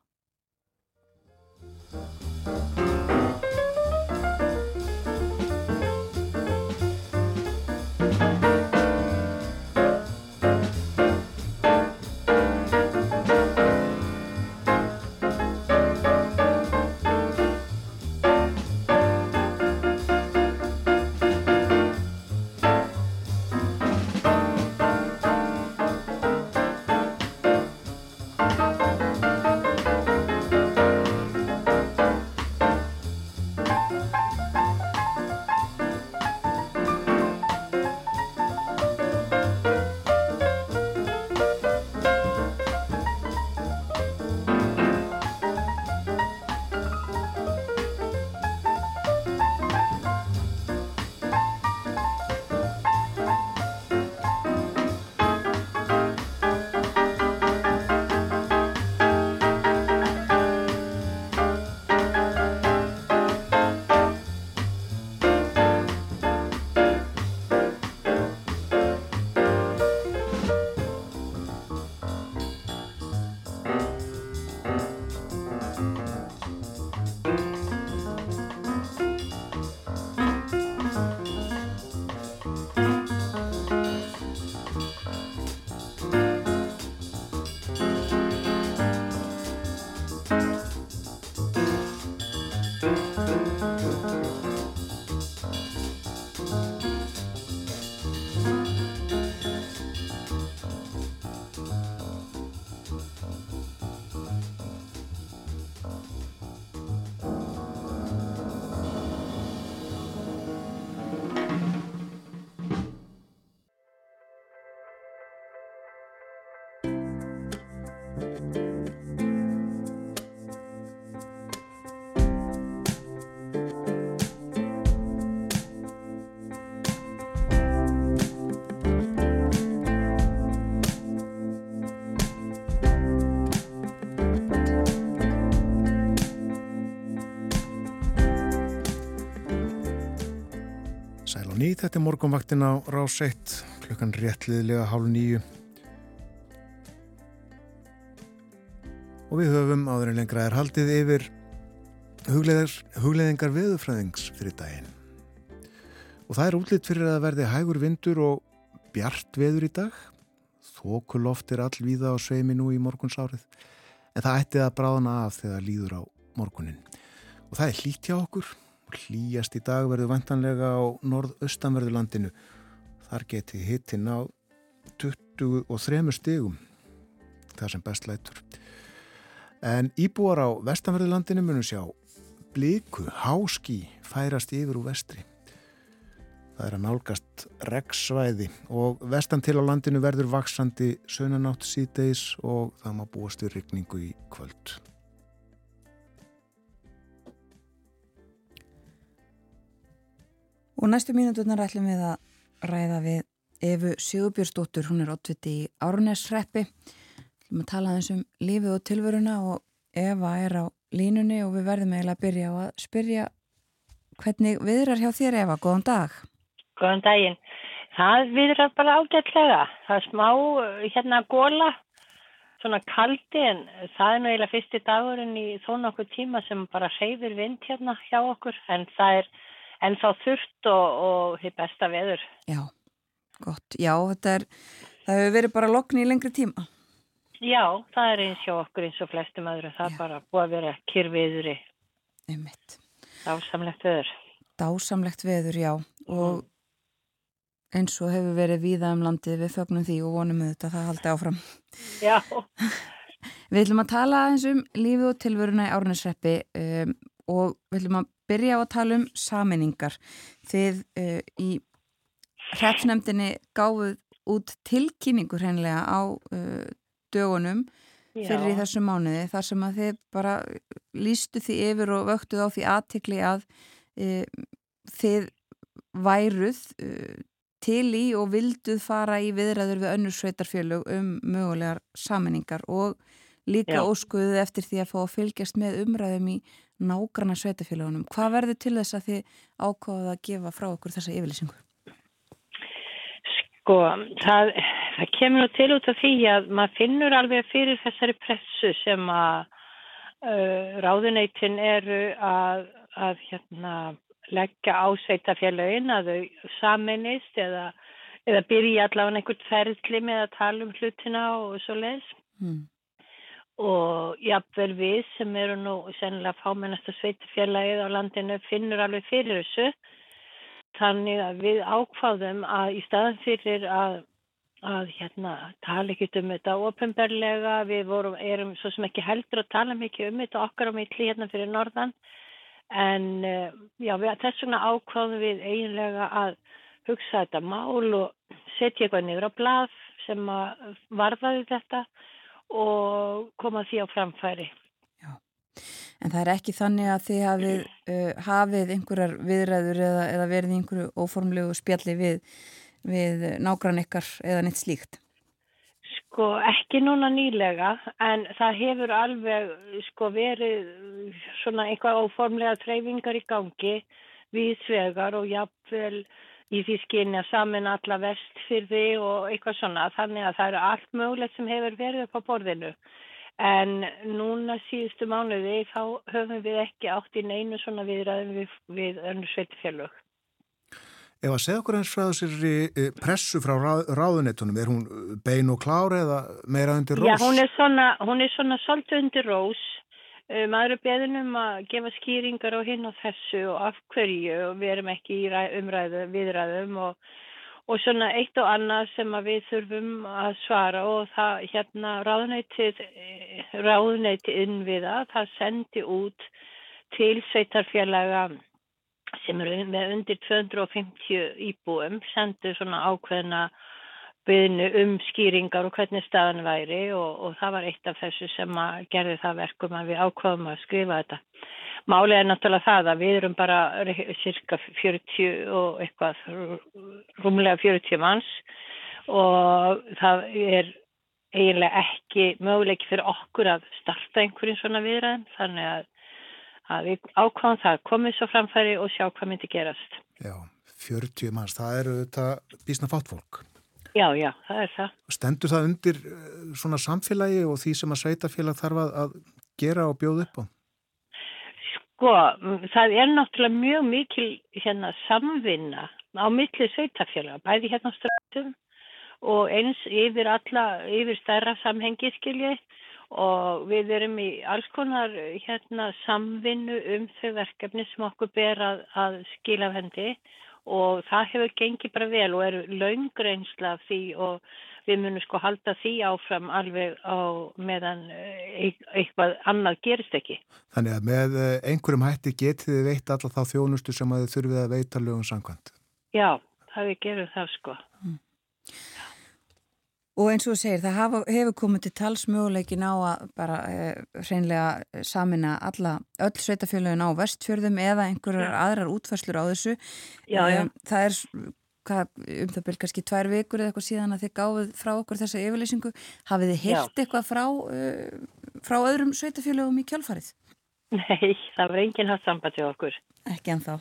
Ný, þetta er morgunvaktin á rás 1, klukkan réttliðlega hálf nýju. Og við höfum áður en lengra er haldið yfir hugleðingar veðufræðings fyrir daginn. Og það er útlitt fyrir að verði hægur vindur og bjart veður í dag. Þókuloft er allvíða á sveimi nú í morgunsárið. En það ætti að bráðna af þegar líður á morgunin. Og það er hlýtt hjá okkur. Hlýjast í dag verður vantanlega á norð-austanverðurlandinu. Þar geti hittin á 23 stegum. Það sem best lætur. En íbúar á vestanverðurlandinu munum sjá bliku, háski færast yfir úr vestri. Það er að nálgast reggsvæði og vestan til á landinu verður vaksandi sönanátt síðdeis og það má búast við rykningu í kvöld. Og næstu mínuturnar ætlum við að ræða við Efu Sigurbjörnsdóttur, hún er ótviti í Árnesreppi. Við ætlum að tala eins um lífið og tilvöruna og Eva er á línunni og við verðum eiginlega að byrja á að spyrja hvernig viðrar hjá þér Eva, góðan dag. Góðan daginn. Það viðrar bara ágætlega. Það er smá hérna góla, svona kaldi en það er nú eiginlega fyrsti dagurinn í þó nokkuð tíma sem bara hreyfir vind hérna hjá okkur en það er ennþá þurft og, og hitt besta veður. Já, gott. Já, þetta er, það hefur verið bara lokn í lengri tíma. Já, það er eins hjá okkur eins og flestum öðru. Það er bara búið að vera kyrfiðri. Einmitt. Dásamlegt veður. Dásamlegt veður, já. Og eins og hefur verið víða um landið við fögnum því og vonum þetta að það haldi áfram. Já. Við ætlum að tala eins um lífið og tilvöruna í árnesreppi um, og við ætlum að byrja á að tala um saminningar. Þið uh, í hrepsnefndinni gáfuð út tilkynningu hreinlega á uh, dögunum fyrir í þessu mánuði þar sem að þið bara lístu því yfir og vöktuð á því aðtikli að uh, þið væruð til í og vilduð fara í viðræður við önnur sveitarfélög um mögulegar saminningar og líka Já. óskuðuð eftir því að fá að fylgjast með umræðum í nágrana sveitarfélagunum. Hvað verður til þess að þið ákváðuð að gefa frá okkur þessa yfirlýsingu? Sko, það, það kemur nú til út af því að maður finnur alveg fyrir þessari pressu sem að uh, ráðuneytin eru að, að hérna leggja á sveitafélagin að þau saminist eða, eða byrja allavega einhvert ferðli með að tala um hlutina og svo leiðs. Mm. Og jáfnvel við sem eru nú sennilega fámennasta sveitafélagið á landinu finnur alveg fyrir þessu. Þannig að við ákváðum að í staðan fyrir að, að hérna, tala ekkert um þetta ofinberlega, við vorum, erum svo sem ekki heldur að tala mikið um þetta okkar á milli hérna fyrir norðan En eh, já, við, þess vegna ákváðum við eiginlega að hugsa þetta mál og setja eitthvað niður á blað sem varðaði þetta og koma því á framfæri. Já, en það er ekki þannig að þið hafið, uh, hafið einhverjar viðræður eða, eða verið einhverju óformlegu spjalli við, við nágrann ykkar eða neitt slíkt? Sko ekki núna nýlega en það hefur alveg sko verið svona eitthvað óformlega treyfingar í gangi við svegar og jafnvel í því skynja saman alla vestfyrði og eitthvað svona þannig að það eru allt mögulegt sem hefur verið upp á borðinu en núna síðustu mánuði þá höfum við ekki átt í neinu svona viðræðum við, við önnu sveitfjölug. Ef að segja okkur eins frá þessari eh, pressu frá ráðunetunum, er hún bein og klár eða meira undir rós? Já, hún er svona, hún er svona svolítið undir rós. Eh, maður er beðin um að gefa skýringar á hinn og þessu og af hverju og við erum ekki í umræðu, viðræðum og, og svona eitt og annað sem við þurfum að svara og það hérna ráðunetið, eh, ráðunetið inn við það, sendi út til sveitarfélaga sem eru með undir 250 íbúum sendu svona ákveðna byðinu um skýringar og hvernig staðan væri og, og það var eitt af þessu sem gerði það verkum að við ákvaðum að skrifa þetta. Málið er náttúrulega það að við erum bara cirka 40 og eitthvað, rúmlega 40 manns og það er eiginlega ekki möguleiki fyrir okkur að starta einhverjum svona viðræðin þannig að að við ákváðum það, komið svo framfæri og sjá hvað myndi gerast. Já, 40 manns, það eru þetta bísna fátt fólk. Já, já, það er það. Stendur það undir eh, svona samfélagi og því sem að sveitafélag þarf að gera og bjóða upp á? Sko, það er náttúrulega mjög mikil hérna samvinna á milli sveitafélag, bæði hérna á strandum og eins yfir alla, yfir stærra samhengi skiljið og við erum í alls konar hérna samvinnu um þau verkefni sem okkur ber að, að skila hendi og það hefur gengið bara vel og eru laungreinsla af því og við munum sko halda því áfram alveg á meðan eh, eitthvað annað gerist ekki. Þannig að með eh, einhverjum hætti getið þið veit alla þá þjónustu sem að þið þurfið að veita lögum sangkvæmt? Já, það við gerum það sko. Mm. Og eins og þú segir, það hafa, hefur komið til talsmöguleikin á að bara eh, hreinlega samina alla, öll sveitafjölugin á vestfjörðum eða einhverjar ja. aðrar útfærslur á þessu. Já, já. Það er hvað, um það byrjum kannski tvær vikur eða eitthvað síðan að þið gáðuð frá okkur þessa yfirleysingu. Hafið þið heilt eitthvað frá, uh, frá öðrum sveitafjölugum í kjálfarið? Nei, það var enginn hatt samband til okkur. Ekki en þá.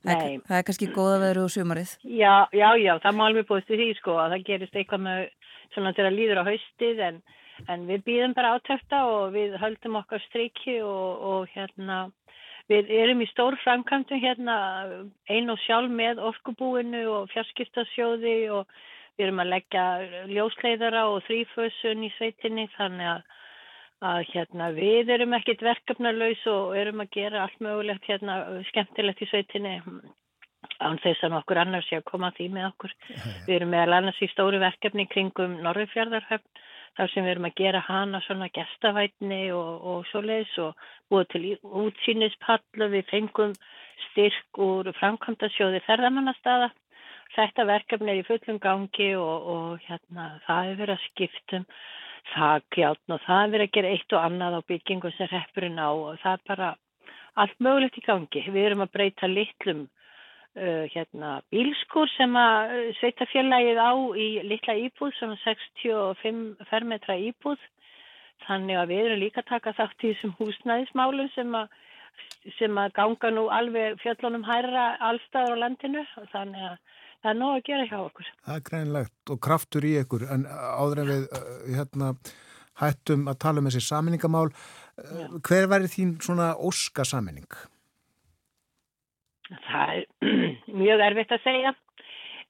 Það er, það er kannski góða veður úr sumarið. Já, já, já, það má alveg búist því sko að það gerist eitthvað með svona að líður á haustið en, en við býðum bara átökta og við höldum okkar striki og, og hérna Við erum í stór framkvæmdum hérna einn og sjálf með orkubúinu og fjarskiptasjóði og við erum að leggja ljósleiðara og þrýfösun í sveitinni þannig að, að hérna, við erum ekkit verkefnarlaus og erum að gera allt mögulegt hérna, skemmtilegt í sveitinni án þess að okkur annars sé að koma því með okkur. Við erum meðal annars í stóru verkefni kringum Norrfjörðarhöfn þar sem við erum að gera hana svona gestavætni og, og svoleiðis og búið til útsýnispallu, við fengum styrk úr framkvæmdasjóði ferðamannastaða. Þetta verkefni er í fullum gangi og, og hérna, það er verið að skiptum þakkjáttn og það er verið að gera eitt og annað á byggingu sem reppurinn á og það er bara allt mögulegt í gangi. Við erum að breyta litlum uh, hérna, bílskur sem að uh, sveitafélagið á í litla íbúð, sem 65 fermetra íbúð. Þannig að við erum líka taka þátt í þessum húsnæðismálum sem að, sem að ganga nú alveg fjöllunum hæra allstaður á landinu. Þannig að það er nóg að gera hjá okkur. Það er greinlegt og kraftur í ykkur en áður en við hérna, hættum að tala um þessi saminningamál. Já. Hver væri þín svona óska saminning? Það er mjög erfitt að segja.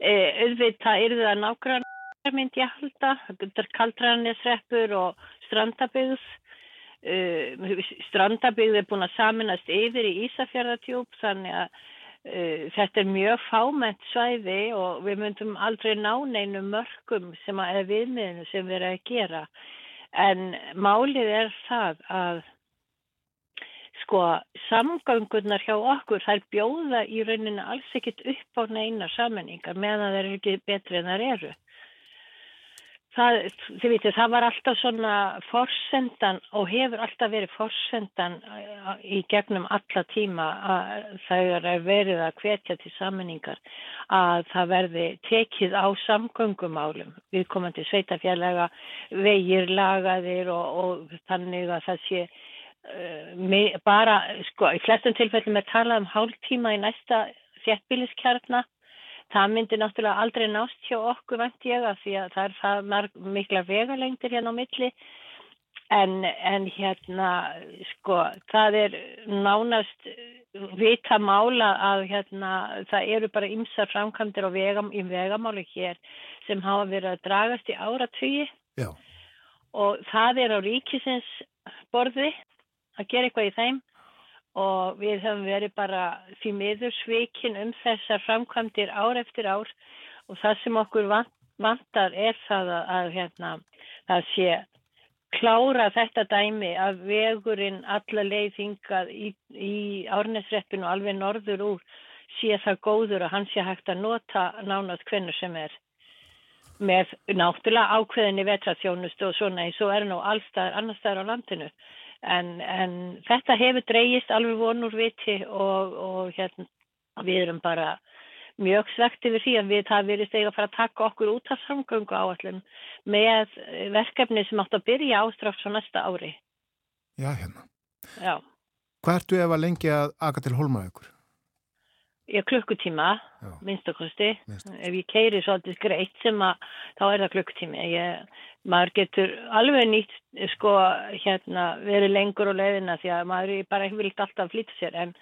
E, auðvitað eru það nákvæmlega myndi ég halda. Það er kaldranisreppur og strandabygð. E, strandabygð er búin að saminast yfir í Ísafjörðatjúp þannig að e, þetta er mjög fáment svæði og við myndum aldrei ná neinu mörgum sem að er viðmiðinu sem við erum að gera. En málið er það að sko samgöngunar hjá okkur þær bjóða í rauninu alls ekkit upp á neina sammenningar meðan það eru ekki betri en það eru. Það, þið veitir, það var alltaf svona forsendan og hefur alltaf verið forsendan uh, í gegnum alla tíma að það er verið að hvetja til sammenningar að það verði tekið á samgöngumálum. Við komum til sveitafjallega vegir lagaðir og, og þannig að það sé bara, sko, í flestum tilfellum er talað um hálf tíma í næsta þjættbíliskjarna það myndir náttúrulega aldrei nást hjá okkur vant ég að því að það er það marg, mikla vegalengdir hérna á milli. En, en hérna sko, það er nánast vita mála að hérna það eru bara ymsar framkantir á vegam, í vegamáli hér sem hafa verið að dragast í áratögi og það er á ríkisins borði að gera eitthvað í þeim. Og við höfum verið bara því miður svikin um þessar framkvæmdir ár eftir ár. Og það sem okkur vantar er það að, að hérna, það sé klára þetta dæmi að vegurinn alla leiðingað í, í árnesreppinu alveg norður úr sé það góður og hann sé hægt að nota nánast hvernig sem er. Með náttúrulega ákveðinni vetraþjónustu og svona eins og er nú allstaðar annar staðar á landinu en, en þetta hefur dreyist alveg vonur viti og, og hérna, við erum bara mjög svegt yfir því að við það verist eiga að fara að taka okkur út af samgöngu áallum með verkefni sem átt að byrja ástrafs á næsta ári. Já, hérna. Já. Hvað ertu ef að lengi að aga til holmaðugur? Ég klukkutíma, minnstakosti. Ef ég keiri svolítið greitt sem að þá er það klukkutími. Ég maður getur alveg nýtt sko hérna verið lengur og leiðina því að maður bara ekki vilt alltaf flytta sér en,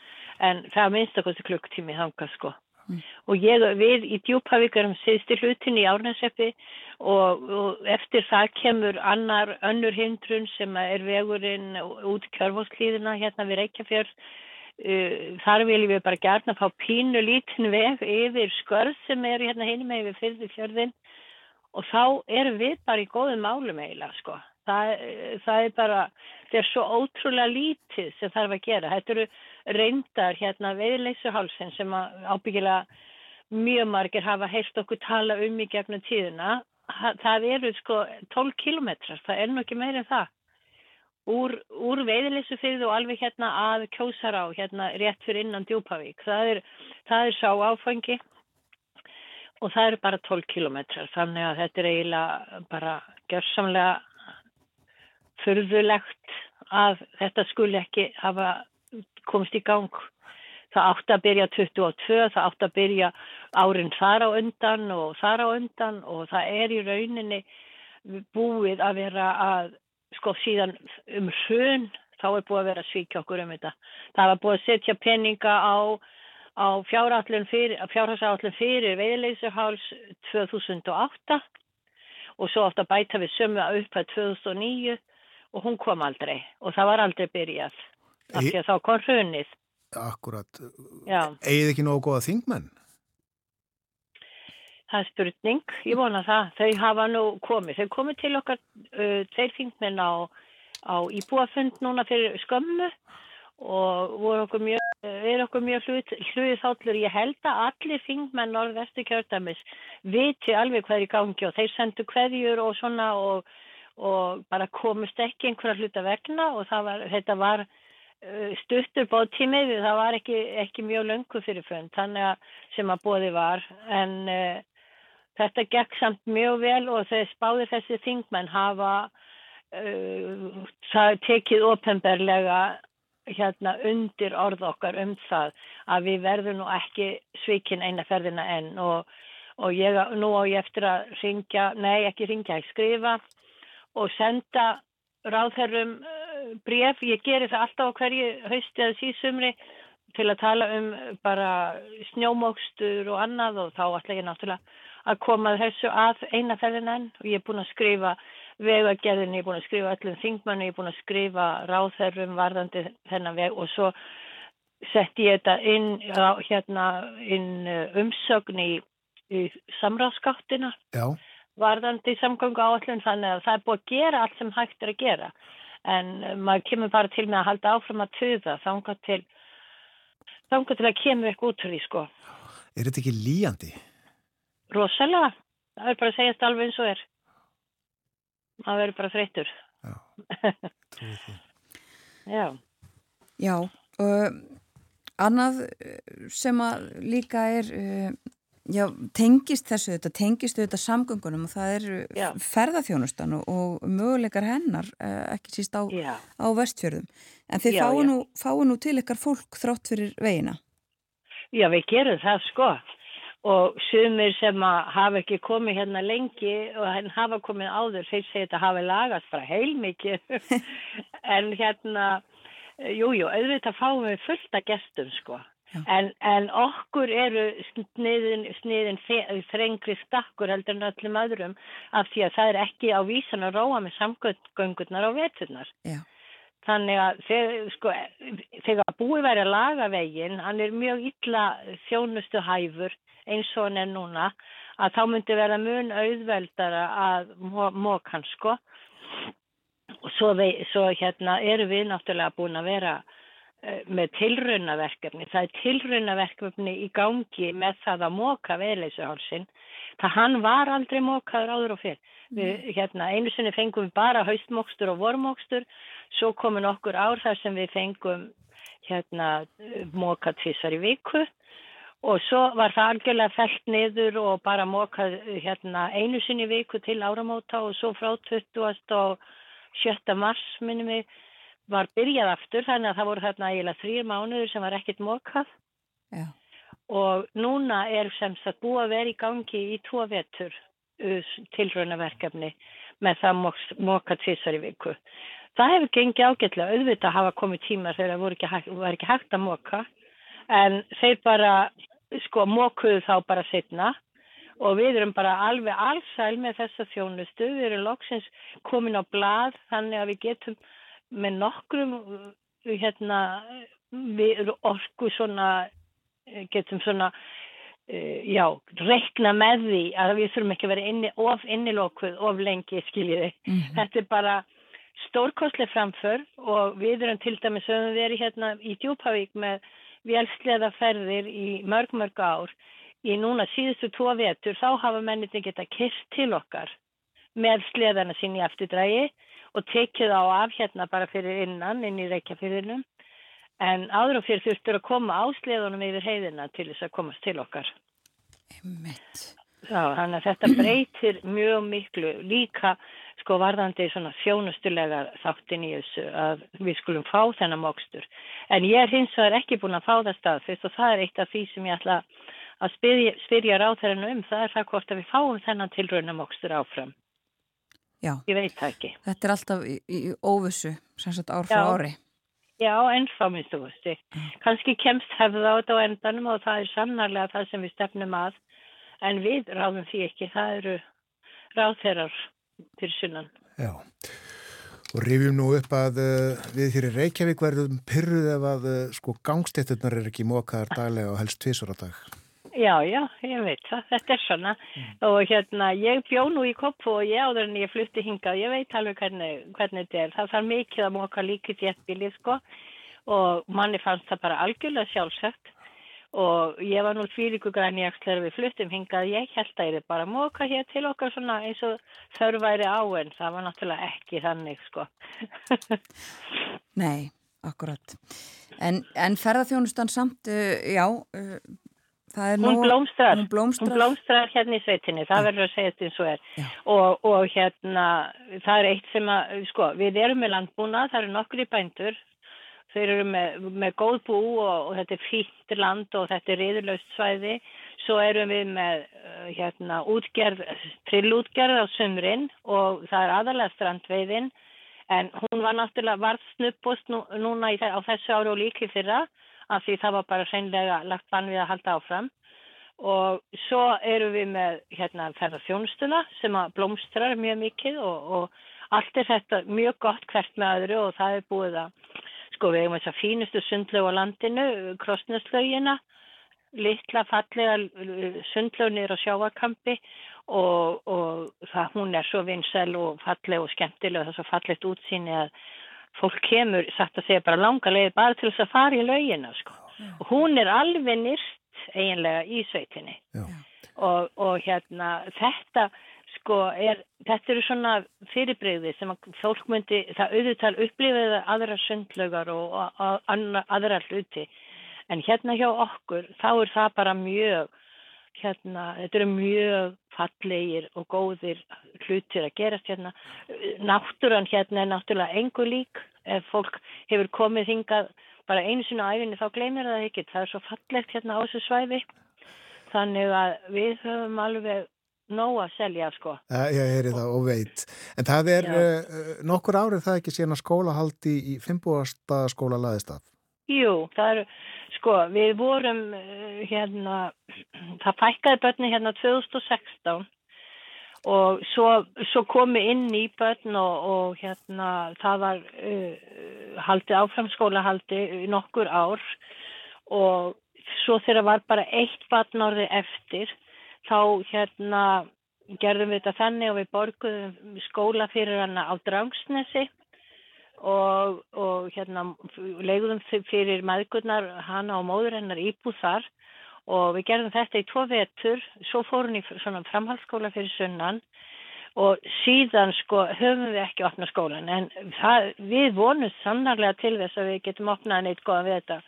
en það minnst okkur klukktími þanga sko. mm. og ég, við í Djúpavík erum síðstir hlutin í Árnarseppi og, og eftir það kemur annar önnur hindrun sem er vegurinn út kjörfólklíðina hérna við Reykjafjörð þar viljum við bara gerna fá pínu lítin veg yfir skörð sem er hérna hinn með yfir fyrði fjörðin og þá erum við bara í góðum málum eiginlega sko það, það er bara, það er svo ótrúlega lítið sem þarf að gera. Þetta eru reyndar hérna veiðleysuhálsin sem ábyggilega mjög margir hafa heilt okkur tala um í gegnum tíðina. Það eru sko 12 kilometrar, það er nú ekki meira en það. Úr, úr veiðleysufyrðu og alveg hérna að kjósar á, hérna rétt fyrir innan Djúpavík. Það er, það er sá áfangi og það eru bara 12 kilometrar þannig að þetta er eiginlega bara gjörsamlega förðulegt að þetta skuli ekki hafa komist í gang. Það átti að byrja 22, það átti að byrja árin þar á undan og þar á undan og það er í rauninni búið að vera að, sko síðan um hrun, þá er búið að vera svíkja okkur um þetta. Það var búið að setja peninga á, á fjárhállin fyrir, fyrir veiðleysuháls 2008 og svo átti að bæta við sömu að upp að 2009 og hún kom aldrei og það var aldrei byrjað af því að þá kom hrunið Akkurat, eigið ekki nógu góða þingmenn? Það er spurning, ég vona það. Þau hafa nú komið, þau komið til okkar uh, tveir þingmenn á, á íbúafund núna fyrir skömmu og voru okkur mjög, er okkur mjög hluðið þáttlur. Ég held að allir þingmenn norðvestu kjördamis viti alveg hvað er í gangi og þeir sendu hverjur og svona og og bara komist ekki einhverja hluta vegna og var, þetta var uh, stuttur bóttími það var ekki, ekki mjög löngu fyrir fund þannig að sem að bóði var. En uh, þetta gekk samt mjög vel og þess báði þessi þingmenn hafa uh, tekið ofenbarlega hérna undir orð okkar um það að við verðum nú ekki svikin eina ferðina enn og, og ég, nú á ég eftir að ringja, nei ekki ringja, ekki skrifa og senda ráðherrum bref, ég gerir það alltaf á hverju hausti eða síðsumri til að tala um bara snjómókstur og annað og þá ætla ég náttúrulega að koma þessu að eina ferðin enn og ég er búin að skrifa vegagerðin, ég er búin að skrifa öllum þingmannu, ég er búin að skrifa ráðherrum varðandi þennan veg og svo sett ég þetta inn, hérna, inn eh, umsögn í, í samráðskáttina. Varðandi samgöngu áallun þannig að það er búið að gera allt sem hægt er að gera en eh, maður kemur bara til með að halda áfram að töða þánga til þánga til að kemur eitthvað út því sko Er þetta ekki líjandi? Rosalega, það er bara að segja þetta alveg eins og er. Það verður bara þreytur Já, trúið því. Já. Já, uh, annað sem að líka er uh, Já, tengist þessu þetta, tengist þetta samgöngunum og það eru ferðarþjónustan og, og möguleikar hennar eh, ekki síst á, á vestfjörðum. En þið fáu nú, fáu nú til ykkar fólk þrátt fyrir veina Já, við gerum það sko og sumir sem hafa ekki komið hérna lengi og henn hafa komið áður þeir segja þetta hafi lagast bara heilmikið en hérna jújú, jú, auðvitað fáum við fullt að gestum sko En, en okkur eru sniðin, sniðin þrengri stakkur heldur en öllum öðrum af því að það er ekki á vísan að róa með samgöngurnar á veturnar. Já. Þannig að þegar, sko, þegar búið væri að laga veginn, hann er mjög illa þjónustu hæfur eins og hann er núna, að þá myndi vera mun auðveldara að mók hans sko. Og svo, svo hérna eru við náttúrulega búin að vera með tilraunaverkefni. Það er tilraunaverkefni í gangi með það að móka veðleysuhálsin. Það hann var aldrei mókaður áður og fyrr. Við, hérna, einu sinni fengum við bara haustmókstur og vormókstur, svo komin okkur ár þar sem við fengum hérna, mókað tvissar í viku og svo var það algjörlega fælt niður og bara mókað hérna, einu sinni í viku til áramóta og svo frá 20. og 7. mars minnum við var byrjað aftur þannig að það voru þarna eiginlega þrýr mánuður sem var ekkit mókað Já. og núna er sem sagt búið að vera í gangi í tvo vetur uh, tilrönaverkefni með það mókað tvísar í viku. Það hefur gengið ágætlega auðvitað að hafa komið tímar þegar það ekki, var ekki hægt að móka en þeir bara sko mókuðu þá bara setna og við erum bara alveg allsæl með þessa þjónustu. Við erum loksins komin á blað þannig að við getum með nokkrum hérna, við orku svona, getum svona, já, reikna með því að við þurfum ekki að vera inni, of innilokkuð of lengi, skiljiði. Mm -hmm. Þetta er bara stórkostlega framför og við erum til dæmis, við erum hérna í Djúpavík með vélsleða ferðir í mörg, mörg ár í núna síðustu tvo vetur þá hafa mennitin geta kyrst til okkar með sleðana sín í afturdrægi og tekið á af hérna bara fyrir innan inn í reykjafyrðinum en áður og fyrir þurftur að koma á sleðunum yfir heiðina til þess að komast til okkar. Já, þannig að þetta breytir mjög miklu líka sko varðandi svona þjónustulega þáttin í þessu að við skulum fá þennan mókstur. En ég er hins vegar ekki búin að fá það staðfist og það er eitt af því sem ég ætla að spyrja, spyrja ráþærinu um. Það er það hvort að við fáum þennan tilraunamókstur áfram. Já. Ég veit það ekki. Þetta er alltaf í, í óvissu, sem sagt ár frá ári. Já, ennfá minnst þú veist. Mm. Kanski kemst hefða á þetta á endanum og það er sannarlega það sem við stefnum að. En við ráðum því ekki. Það eru ráþærar fyrir sunnan. Já, og rifjum nú upp að uh, við hér í Reykjavík verðum pyrruð ef að uh, sko gangstétturnar er ekki mókaðar daglega og helst tvísor á dag. Já, já, ég veit það, þetta er svona. Mm. og hérna ég bjó nú í koppu og ég áður en ég flutti hingað, ég veit alveg hvernig, hvernig þetta er, það þarf mikið að móka líkið þéttbílið sko. Og manni fannst það bara algjörlega sjálfsagt. Og ég var nú tvíriku græni þegar við fluttum hingað. Ég held að ég er bara móka hér til okkar svona eins og þörf væri á en það var náttúrulega ekki þannig sko. Nei, akkurat. En, en ferðarþjónustan samt, uh, já uh, hún nú, blómstrar, hún blómstrar. Hún blómstrar hérna í sveitinni, það verður að segja þetta eins og er. Og, og hérna það er eitt sem að, sko, við erum með landbúna, það eru nokkur í bændur. Þeir eru með, með góð bú og, og þetta er fýtt land og þetta er riðurlaust svæði. Svo erum við með uh, hérna útgerð, trillútgerð á sumrin og það er aðalega strandveiðin. En hún var náttúrulega varð snuppust nú, núna í, á þessu ári og líki fyrra af því það var bara hreinlega lagt bann við að halda áfram. Og svo eru við með hérna ferðarþjónustuna sem að blómstrar mjög mikið og, og allt er þetta mjög gott hvert með öðru og það er búið að sko við hefum þess að fínustu sundlög á landinu, krosneslaugina litla fallega sundlögnir á sjáakampi og, og það hún er svo vinsel og falleg og skemmtileg og það er svo fallegt útsýni að fólk kemur, satt að segja bara langa leið bara til þess að fara í laugina sko. og hún er alveg nýrt eiginlega í sveitinni. Og, og hérna þetta sko er, þetta eru svona fyrirbreyði sem að fólk myndi það auðvitað upplifiða aðra sundlögar og, og, og aðra hluti. En hérna hjá okkur þá er það bara mjög hérna, þetta eru mjög fallegir og góðir hlutir að gerast hérna. Náttúran hérna er náttúrulega engur lík. Ef fólk hefur komið hingað bara einu sinu æfinni þá gleymir það ekki. Það er svo fallegt hérna á þessu svæði. Þannig að við höfum alveg nóg að selja sko. Ja, ég heyri það og veit. En það er uh, nokkur árið það ekki síðan að skólahaldi í Fimbúasta skóla laðist af? Jú, það eru Sko, við vorum uh, hérna, það fækkaði börni hérna 2016 og svo, svo komi inn í börn og, og hérna það var uh, haldið áframskólahaldi nokkur ár og svo þegar var bara eitt barn orðið eftir þá hérna gerðum við þetta þannig og við borguðum skóla fyrir hana á Drangsnesi og, og hérna leguðum fyrir maðgurnar hana og móður hennar íbúð þar. Og við gerðum þetta í tvo vetur. Svo fórum við í svona framhaldsskóla fyrir sunnan. Og síðan sko höfum við ekki opnað skólan en það, við vonum sannarlega til þess að við getum opnað neitt góðan við þetta.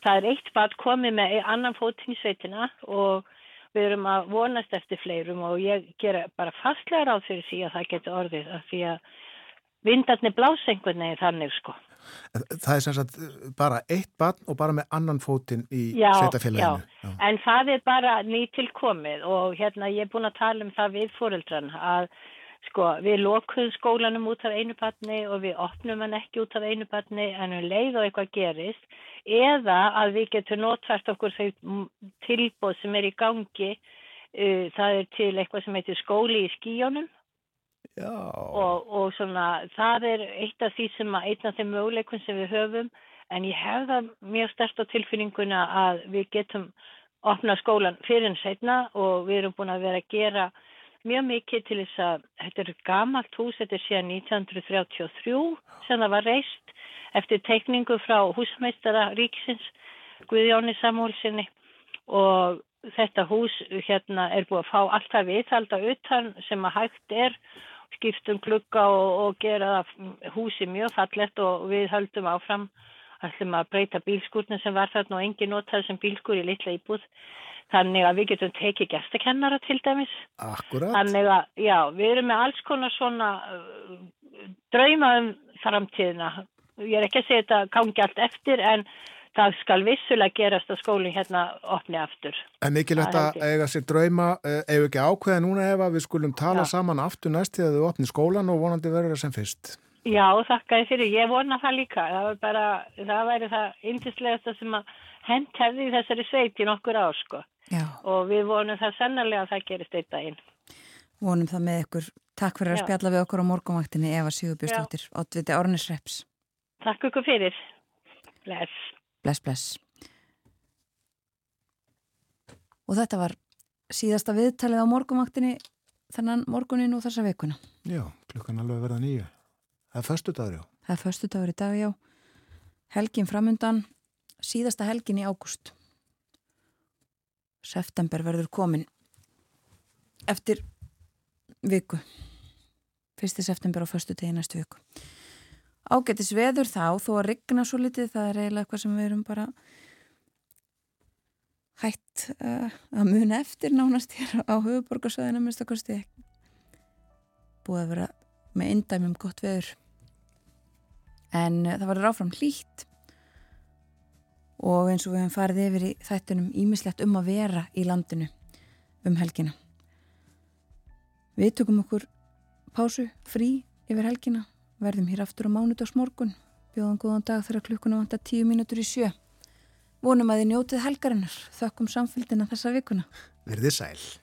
Það er eitt bad komið með annan fótingsveitina og við erum að vonast eftir fleirum. Og ég gera bara fastlega ráð fyrir því að það getur orðið. Af því að vindarnir veginn þannig sko. Það er sem sagt bara eitt barn og bara með annan fótinn í sveitafélaginu. Já, já, en það er bara nýtilkomið og hérna ég er búin að tala um það við fóreldran að Sko, við lokuðum skólanum út af einu barni og við opnum hann ekki út af einu barni en við um leið og eitthvað gerist eða að við getum notvært okkur þau tilbóð sem er í gangi. Uh, það er til eitthvað sem heitir skóli í skíjónum og, og svona, það er eitt af því sem að, eitt af þeim möguleikun sem við höfum en ég hef það mjög stert á tilfinninguna að við getum opna skólan fyrir en setna og við erum búin að vera að gera mjög mikið til þess að þetta er gamalt hús, þetta er síðan 1933 sem það var reist eftir teikningu frá húsmeistara ríkisins Guðjóni Samúlsinni og þetta hús hérna er búið að fá alltaf viðhalda utan sem að hægt er skiptum klukka og, og gera húsi mjög fallett og við höldum áfram. Ætlum að breyta bílskúrnum sem var þarna og engin notað sem bílskúr í litla íbúð. Þannig að við getum tekið gestakennara til dæmis. Akkurat. Þannig að, já, við erum með alls konar svona uh, drauma um framtíðina. Ég er ekki að segja þetta gangi allt eftir en það skal vissulega gerast að skólinn hérna opni aftur. En mikilvægt að eiga sér drauma ef ekki ákveða núna ef að við skulum tala Já. saman aftur næst þegar þau opni skólan og vonandi verður það sem fyrst. Já, þakka þið fyrir, ég vona það líka. Það var bara, það væri það yndislegasta sem að hent hefði í þessari sveit í nokkur ár sko. Já, og við vonum það sannarlega að það gerist eitt daginn. Vonum það með ykkur. Takk fyrir að Já. spjalla við okkur á morgunvaktinni Eva Sigurbjörnsdóttir, átviti Árnisreps. Takk ykkur fyrir. Bless Bless, bless. Og þetta var síðasta viðtalið á morgunvaktinni þennan morgunin og þessa vikuna. Já, klukkan alveg verða nýju Það er föstu dagur, já Það er förstu dagur í dag, já. Helgin framundan, síðasta helgin í ágúst. September verður komin eftir viku. Fyrsti september á förstu degi næstu viku. Ágætis veður þá, þó að rigna svo litið, það er eiginlega eitthvað sem við erum bara hætt uh, að muna eftir nánast hér á höfuborgarsöðina minnst að kosti. Búið að vera með indæmum gott veður. En uh, það verður áfram hlýtt. Og eins og við hefum farið yfir í þættunum ímislegt um að vera í landinu um helgina. Við tökum okkur pásu, frí yfir helgina verðum hér aftur á mánudags morgun bjóðum góðan dag þegar klukkuna vantar tíu mínútur í sjö. Vonum að þið njótið helgarinnar. Þökkum samfélgina þessa vikuna. Verðið sæl